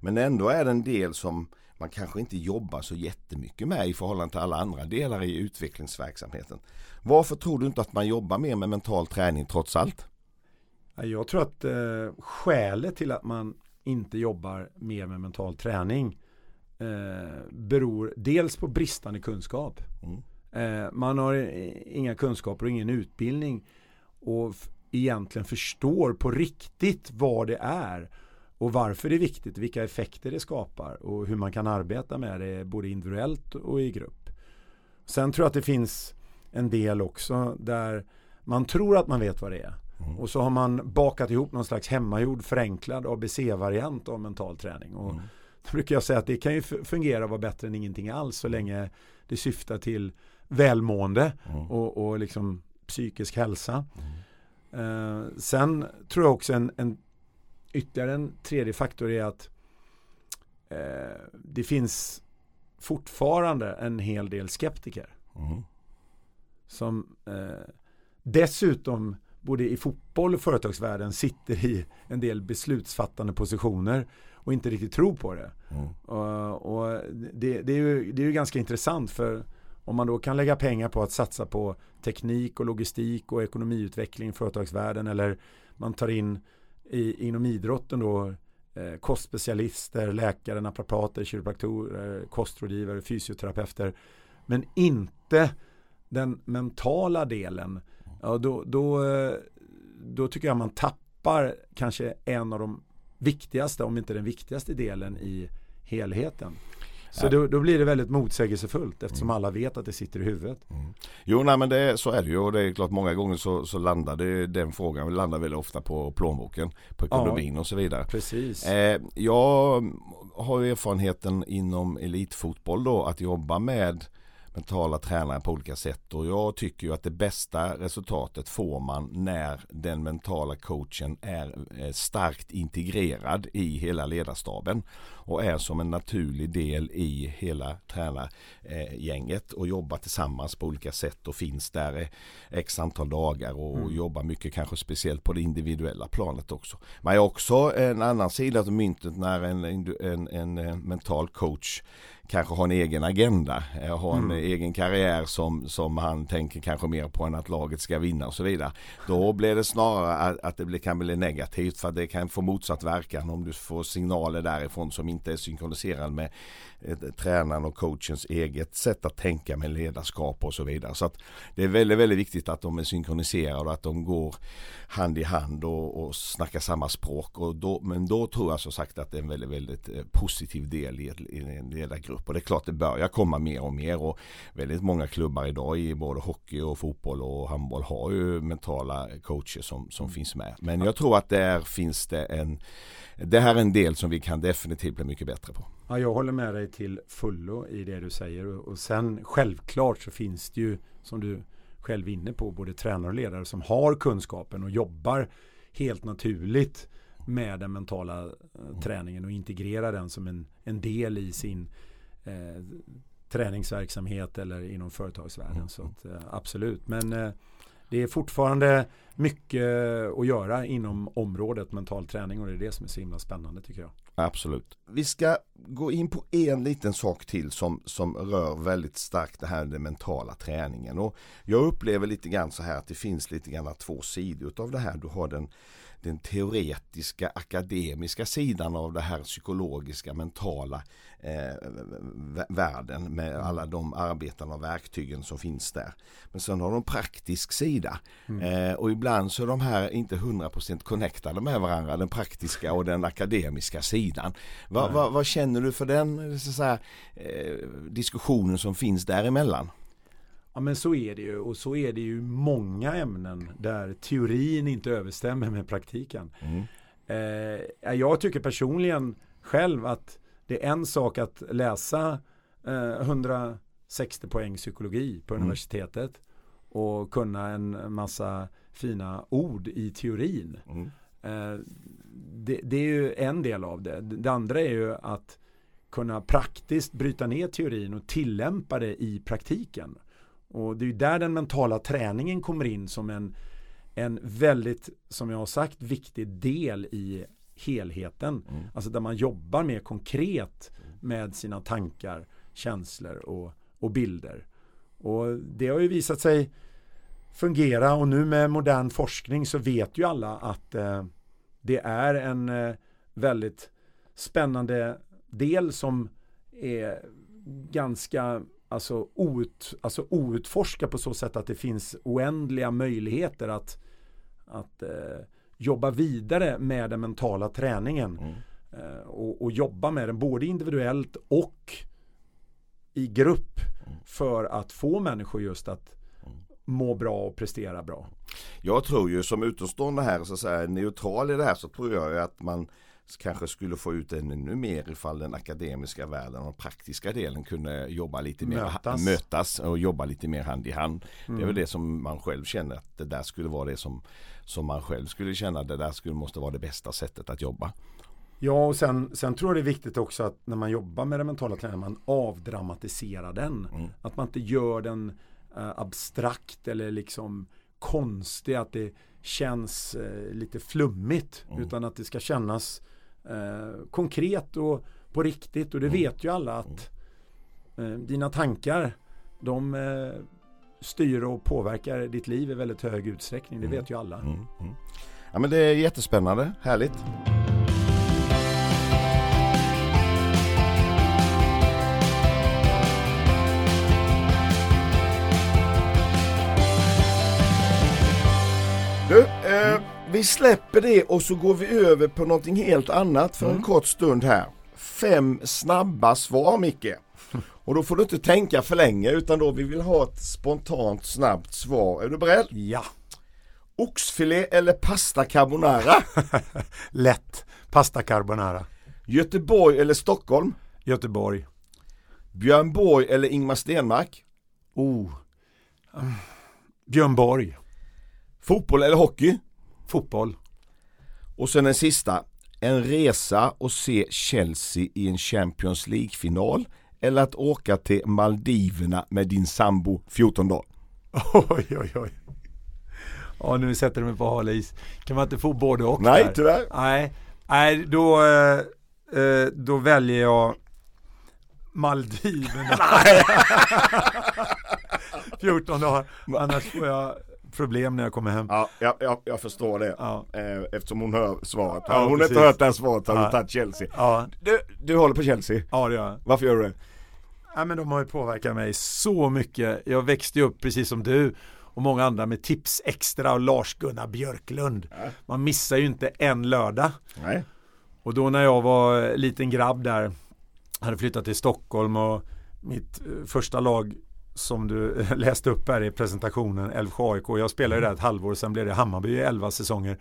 Men ändå är det en del som man kanske inte jobbar så jättemycket med i förhållande till alla andra delar i utvecklingsverksamheten. Varför tror du inte att man jobbar mer med mental träning trots allt? Jag tror att eh, skälet till att man inte jobbar mer med mental träning eh, beror dels på bristande kunskap. Mm. Eh, man har inga kunskaper och ingen utbildning och egentligen förstår på riktigt vad det är och varför det är viktigt, vilka effekter det skapar och hur man kan arbeta med det både individuellt och i grupp. Sen tror jag att det finns en del också där man tror att man vet vad det är. Mm. Och så har man bakat ihop någon slags hemmagjord förenklad ABC-variant av mental träning. Och mm. Då brukar jag säga att det kan ju fungera och vara bättre än ingenting alls så länge det syftar till välmående mm. och, och liksom psykisk hälsa. Uh, sen tror jag också en, en ytterligare en tredje faktor är att uh, det finns fortfarande en hel del skeptiker. Mm. Som uh, dessutom både i fotboll och företagsvärlden sitter i en del beslutsfattande positioner och inte riktigt tror på det. Mm. Och, och det, det, är ju, det är ju ganska intressant för om man då kan lägga pengar på att satsa på teknik och logistik och ekonomiutveckling i företagsvärlden eller man tar in i, inom idrotten då eh, kostspecialister, läkare, naprapater, kiropraktorer, kostrådgivare, fysioterapeuter men inte den mentala delen ja, då, då, då tycker jag man tappar kanske en av de viktigaste, om inte den viktigaste delen i helheten. Så då, då, blir det väldigt motsägelsefullt eftersom mm. alla vet att det sitter i huvudet. Mm. Jo, nej, men det, så är det ju och det är klart många gånger så, så landar det, den frågan landar väldigt ofta på plånboken, på ekonomin ja, och så vidare. Precis. Eh, jag har erfarenheten inom elitfotboll då att jobba med mentala tränare på olika sätt och jag tycker ju att det bästa resultatet får man när den mentala coachen är starkt integrerad i hela ledarstaben och är som en naturlig del i hela tränargänget och jobbar tillsammans på olika sätt och finns där x antal dagar och mm. jobbar mycket kanske speciellt på det individuella planet också. Man har också en annan sida av myntet när en, en, en mental coach kanske har en egen agenda, eh, har en Mm. egen karriär som, som han tänker kanske mer på än att laget ska vinna och så vidare. Då blir det snarare att, att det blir, kan bli negativt för det kan få motsatt verkan om du får signaler därifrån som inte är synkroniserade med eh, tränaren och coachens eget sätt att tänka med ledarskap och så vidare. Så att det är väldigt, väldigt viktigt att de är synkroniserade och att de går hand i hand och, och snackar samma språk. Och då, men då tror jag som sagt att det är en väldigt, väldigt eh, positiv del i en ledargrupp. Och det är klart det börjar komma mer och mer och väldigt många klubbar idag i både hockey och fotboll och handboll har ju mentala coacher som, som finns med. Men jag tror att där finns det en det här är en del som vi kan definitivt bli mycket bättre på. Ja, jag håller med dig till fullo i det du säger och, och sen självklart så finns det ju som du själv är inne på både tränare och ledare som har kunskapen och jobbar helt naturligt med den mentala eh, träningen och integrerar den som en, en del i sin eh, träningsverksamhet eller inom företagsvärlden. Så att, eh, absolut, men eh, det är fortfarande mycket att göra inom området mental träning och det är det som är så himla spännande tycker jag. Absolut. Vi ska gå in på en liten sak till som, som rör väldigt starkt det här den mentala träningen. Och jag upplever lite grann så här att det finns lite grann två sidor av det här. Du har den, den teoretiska akademiska sidan av det här psykologiska mentala eh, världen med alla de arbetena och verktygen som finns där. Men sen har de praktisk sida mm. eh, och ibland så är de här inte 100% connectade med varandra, den praktiska och den akademiska sidan. Va, va, vad känner du för den säga, eh, diskussionen som finns däremellan? Ja men så är det ju och så är det ju många ämnen där teorin inte överstämmer med praktiken. Mm. Eh, jag tycker personligen själv att det är en sak att läsa eh, 160 poäng psykologi på mm. universitetet och kunna en massa fina ord i teorin. Mm. Eh, det, det, är ju en del av det. Det andra är ju att kunna praktiskt bryta ner teorin och tillämpa det i praktiken. Och det är ju där den mentala träningen kommer in som en, en väldigt, som jag har sagt, viktig del i helheten. Mm. Alltså där man jobbar mer konkret med sina tankar, känslor och, och bilder. Och det har ju visat sig fungera och nu med modern forskning så vet ju alla att eh, det är en eh, väldigt spännande del som är ganska alltså, out, alltså outforskad på så sätt att det finns oändliga möjligheter att, att eh, jobba vidare med den mentala träningen. Mm. Eh, och, och, jobba med den både individuellt och i grupp mm. för att få människor just att må bra och prestera bra. Jag tror ju som utomstående här, så att säga, neutral i det här så tror jag att man kanske skulle få ut ännu mer ifall den akademiska världen och praktiska delen kunde jobba lite mer mötas, mötas och jobba lite mer hand i hand. Mm. Det är väl det som man själv känner att det där skulle vara det som, som man själv skulle känna det där skulle måste vara det bästa sättet att jobba. Ja, och sen, sen tror jag det är viktigt också att när man jobbar med den mentala träningen, man avdramatiserar den. Mm. Att man inte gör den eh, abstrakt eller liksom konstig, att det känns eh, lite flummigt. Mm. Utan att det ska kännas eh, konkret och på riktigt. Och det mm. vet ju alla att eh, dina tankar, de eh, styr och påverkar ditt liv i väldigt hög utsträckning. Det vet ju alla. Mm. Ja men det är jättespännande, härligt. Du, eh, vi släpper det och så går vi över på någonting helt annat för mm. en kort stund här. Fem snabba svar Micke. Och då får du inte tänka för länge utan då vi vill ha ett spontant snabbt svar. Är du beredd? Ja. Oxfilé eller pasta carbonara? [laughs] Lätt. Pasta carbonara. Göteborg eller Stockholm? Göteborg. Björn Borg eller Ingmar Stenmark? Oh. Björn Borg. Fotboll eller hockey? Fotboll. Och sen den sista. En resa och se Chelsea i en Champions League-final eller att åka till Maldiverna med din sambo 14 dagar? [laughs] Oj, oj, oj. Ja, nu sätter du mig på hal is. Kan man inte få både och? Nej, där? tyvärr. Nej, Nej då, eh, då väljer jag Maldiverna. [laughs] [laughs] 14 dagar, annars får jag problem när jag kommer hem. Ja, jag, jag, jag förstår det. Ja. Eh, Eftersom hon hör svaret. Ja, hon precis. inte hört det här svaret hade hon tagit Chelsea. Ja, Du, du håller på Chelsea. ja det gör jag. Varför gör du det? Ja, men de har ju påverkat mig så mycket. Jag växte ju upp precis som du och många andra med Tips Extra och Lars-Gunnar Björklund. Ja. Man missar ju inte en lördag. Nej. Och då när jag var liten grabb där, hade flyttat till Stockholm och mitt eh, första lag som du [laughs] läste upp här i presentationen, Älvsjö AIK. Jag spelade ju där ett halvår, sen blev det Hammarby i 11 säsonger.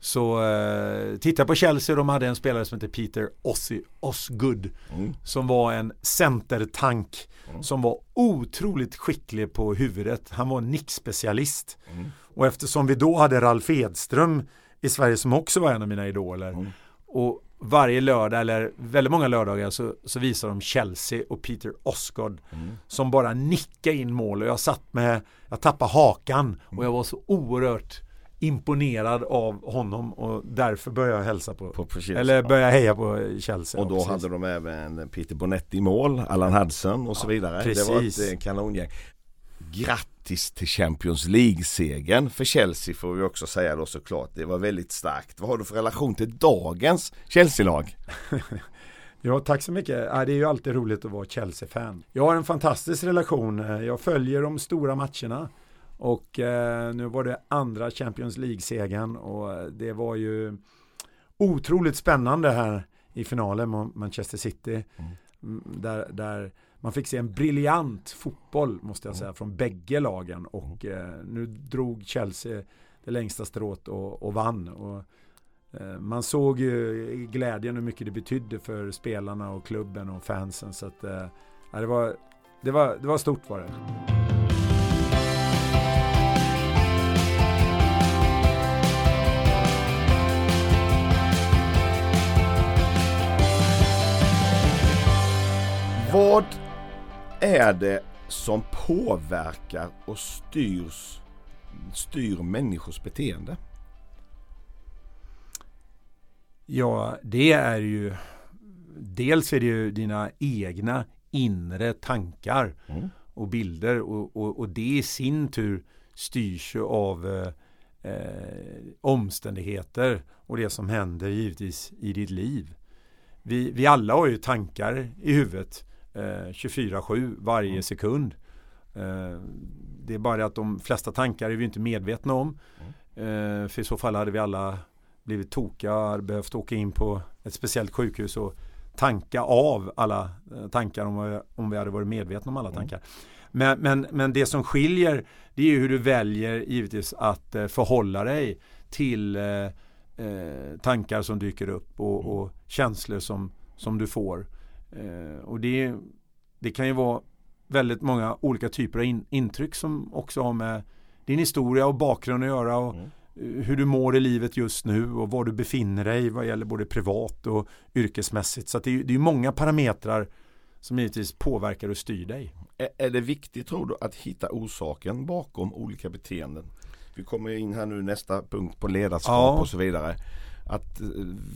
Så eh, titta på Chelsea, de hade en spelare som heter Peter Ossi, Osgood Mm. som var en centertank som var otroligt skicklig på huvudet. Han var nickspecialist. Mm. Och eftersom vi då hade Ralf Edström i Sverige som också var en av mina idoler Mm. och varje lördag eller väldigt många lördagar så, så visar de Chelsea och Peter Osgood Mm. som bara nickade in mål och jag satt med, jag tappade hakan och jag var så oerhört imponerad av honom och därför började jag hälsa på, På, Chelsea. eller började heja på Chelsea. Och då precis. hade de även Peter Bonetti i mål, Allan Hudson och så vidare. Det var precis. ett eh, kanongäng. Grattis till Champions League-segern för Chelsea får vi också säga då såklart. Det var väldigt starkt. Vad har du för relation till dagens Chelsea-lag? [laughs] Ja, tack så mycket. Det är ju alltid roligt att vara Chelsea-fan. Jag har en fantastisk relation. Jag följer de stora matcherna. Och eh, nu var det andra Champions League-segern och det var ju otroligt spännande här i finalen mot Manchester City. Mm, Där, där man fick se en briljant fotboll måste jag säga från bägge lagen och eh, nu drog Chelsea det längsta strået och, och vann. Och, eh, man såg ju glädjen hur mycket det betydde för spelarna och klubben och fansen så att eh, det, var, det, var, det var stort var det. Vad är det som påverkar och styrs, styr människors beteende? Ja, det är ju dels är det ju dina egna inre tankar Mm. och bilder och, och, och det i sin tur styrs ju av eh, eh, omständigheter och det som händer givetvis i ditt liv. Vi, vi alla har ju tankar i huvudet 24-7 varje Mm. sekund. Eh, det är bara det att de flesta tankar är vi inte medvetna om. Eh, för i så fall hade vi alla blivit tokiga och behövt åka in på ett speciellt sjukhus och tanka av alla eh, tankar om, vi- om vi hade varit medvetna om alla Mm. tankar. Men, men, men det som skiljer det är hur du väljer givetvis att eh, förhålla dig till eh, eh, tankar som dyker upp och, och känslor som, som du får. Eh, och det, det kan ju vara väldigt många olika typer av in, intryck som också har med din historia och bakgrund att göra och Mm. eh, hur du mår i livet just nu och var du befinner dig vad gäller både privat och yrkesmässigt. Så det, är, det är många parametrar som givetvis påverkar och styr dig. Är, är det viktigt tror du att hitta orsaken bakom olika beteenden? Vi kommer in här nu nästa punkt på ledarskap Ja. och så vidare. Att eh,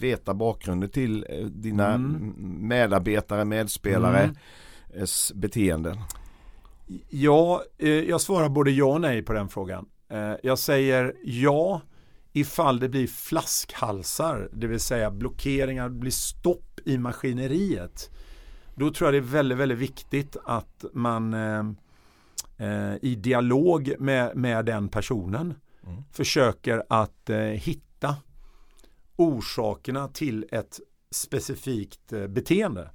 veta bakgrunden till eh, dina Mm. medarbetare, medspelare Mm. beteenden. Ja, eh, jag svarar både ja och nej på den frågan. Jag säger ja ifall det blir flaskhalsar, det vill säga blockeringar, det blir stopp i maskineriet. Då tror jag det är väldigt, väldigt viktigt att man i dialog med, med den personen Mm. försöker att hitta orsakerna till ett specifikt eh, beteende.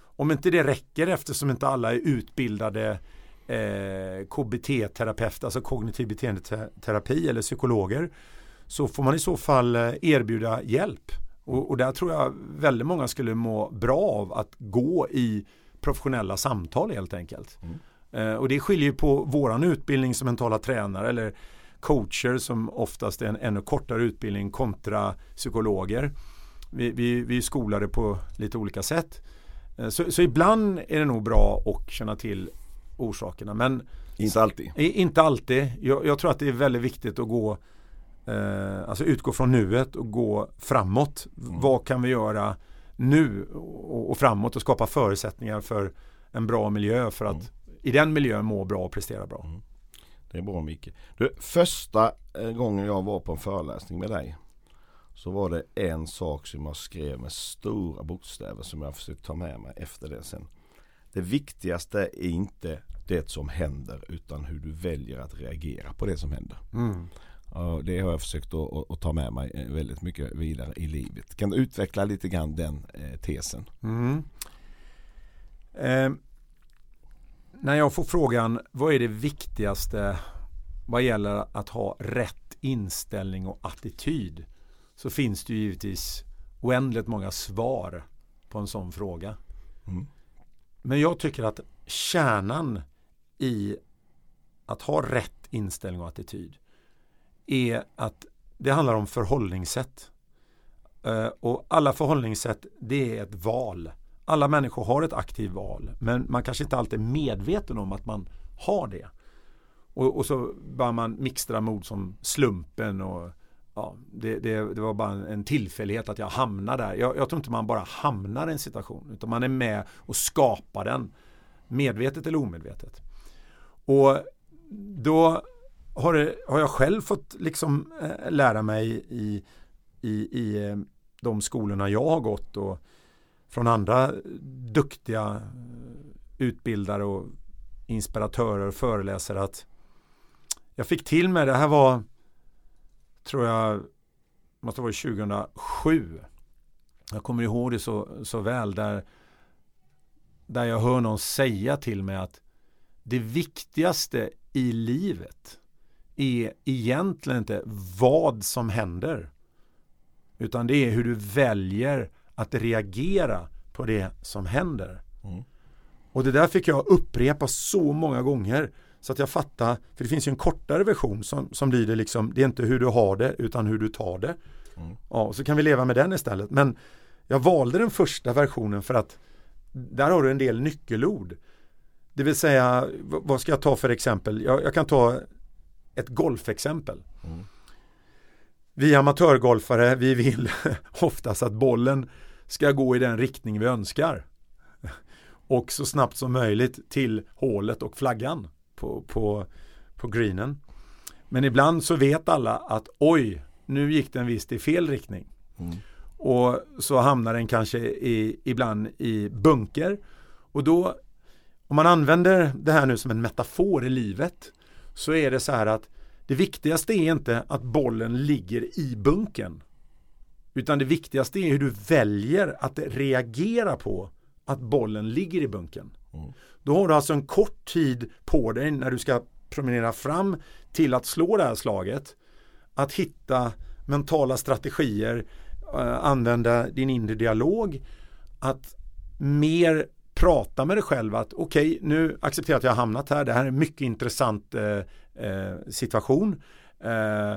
Om inte det räcker eftersom inte alla är utbildade eh, KBT-terapeuter, alltså kognitiv beteendeterapi eller psykologer, så får man i så fall eh, erbjuda hjälp. Och, och där tror jag väldigt många skulle må bra av att gå i professionella samtal helt enkelt. Eh, och det skiljer ju på våran utbildning som mentala tränare eller coacher som oftast är en ännu kortare utbildning kontra psykologer. Vi, vi, vi är skolade på lite olika sätt. Eh, Så, så ibland är det nog bra att känna till orsakerna men Inte alltid. inte alltid. Jag, jag tror att det är väldigt viktigt att gå eh, alltså utgå från nuet och gå framåt. Vad kan vi göra nu och, och, framåt och skapa förutsättningar för en bra miljö för att mm. i den miljön må bra och prestera bra. Mm. Det är bra Micke. Du, första eh, gången jag var på en föreläsning med dig så var det en sak som jag skrev med stora bokstäver som jag försökt ta med mig efter det sen. Det viktigaste är inte det som händer utan hur du väljer att reagera på det som händer. Mm. Och det har jag försökt att, att, ta med mig eh, väldigt mycket vidare i livet. Kan du utveckla lite grann den eh, tesen? Mm. Eh, när jag får frågan vad är det viktigaste vad gäller att ha rätt inställning och attityd så finns det ju givetvis oändligt många svar på en sån fråga. Mm. Men jag tycker att kärnan i att ha rätt inställning och attityd är att det handlar om förhållningssätt. Uh, och alla förhållningssätt det är ett val. Alla människor har ett aktivt val men man kanske inte alltid är medveten om att man har det. Och, och så börjar man mixtra med ord som slumpen och ja, det, det, det, var bara en tillfällighet att jag hamnade där. Jag, jag tror inte man bara hamnar i en situation utan man är med och skapar den. Medvetet eller omedvetet. Och då har, det, har jag själv fått liksom eh, lära mig i, i, i eh, de skolorna jag har gått och från andra duktiga eh, utbildare och inspiratörer och föreläsare att jag fick till mig, det här var tror jag måste vara 2007. Jag kommer ihåg det så, så väl där, där jag hör någon säga till mig att det viktigaste i livet är egentligen inte vad som händer. Utan det är hur du väljer att reagera på det som händer. Mm. Och det där fick jag upprepa så många gånger så att jag fattar, för det finns ju en kortare version som, som det liksom, det är inte hur du har det utan hur du tar det. Mm. Ja, så kan vi leva med den istället. Men jag valde den första versionen för att där har du en del nyckelord. Det vill säga, vad ska jag ta för exempel? Jag, jag kan ta ett golfexempel. Mm. Vi amatörgolfare, vi vill [laughs] oftast att bollen ska gå i den riktning vi önskar. Och så snabbt som möjligt till hålet och flaggan på, på, på greenen. Men ibland så vet alla att oj, nu gick den visst i fel riktning. Mm. Och så hamnar den kanske i, ibland i bunker. Och då, om man använder det här nu som en metafor i livet, så är det så här att det viktigaste är inte att bollen ligger i bunken. Utan det viktigaste är hur du väljer att reagera på att bollen ligger i bunken. Mm. Då har du alltså en kort tid på dig när du ska promenera fram till att slå det här slaget. Att hitta mentala strategier, eh, använda din inre dialog, att mer prata med dig själv att okej, okay, nu accepterar jag att jag har hamnat här. Det här är en mycket intressant eh, eh, situation. Eh,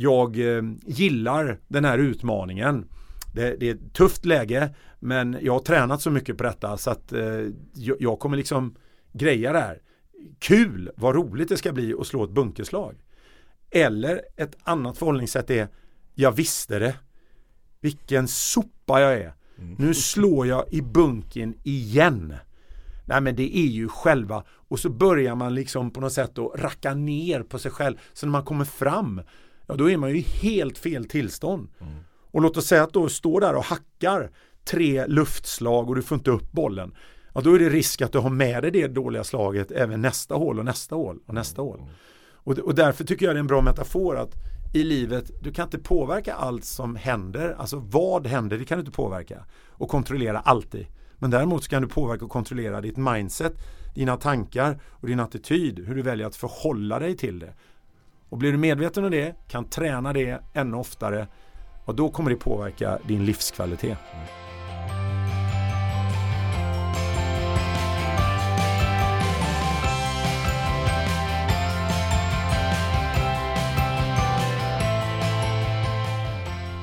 jag eh, gillar den här utmaningen. Det, det, är ett tufft läge men jag har tränat så mycket på detta så att eh, jag, kommer liksom greja det här. Kul, vad roligt det ska bli att slå ett bunkerslag. Eller ett annat förhållningssätt är jag visste det. Vilken sopa jag är. Mm. Nu slår jag i bunken igen. Nej men det är ju själva och så börjar man liksom på något sätt att racka ner på sig själv. Så när man kommer fram, ja då är man ju i helt fel tillstånd. Mm. Och låt oss säga att du står där och hackar tre luftslag och du får inte upp bollen. Ja, då är det risk att du har med dig det dåliga slaget även nästa hål och nästa hål och nästa hål. Och, och därför tycker jag det är en bra metafor att i livet, du kan inte påverka allt som händer. Alltså vad händer, det kan du inte påverka och kontrollera alltid. Men däremot kan du påverka och kontrollera ditt mindset, dina tankar och din attityd, hur du väljer att förhålla dig till det. Och blir du medveten om det, kan träna det ännu oftare, och då kommer det påverka din livskvalitet.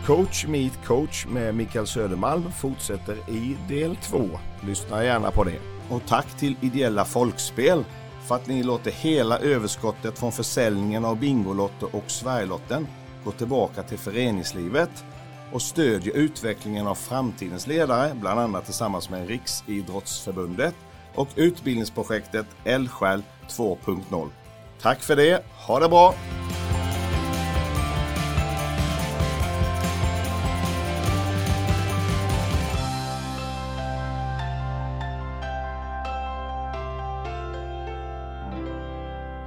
Coach Meet Coach med Mikael Södermalm fortsätter i del 2. Lyssna gärna på det. Och tack till Ideella Folkspel för att ni låter hela överskottet från försäljningen av Bingolotter och Sverigelotten gå tillbaka till föreningslivet och stödjer utvecklingen av framtidens ledare, bland annat tillsammans med Riksidrottsförbundet och utbildningsprojektet Eldsjäl 2.0. Tack för det, ha det bra!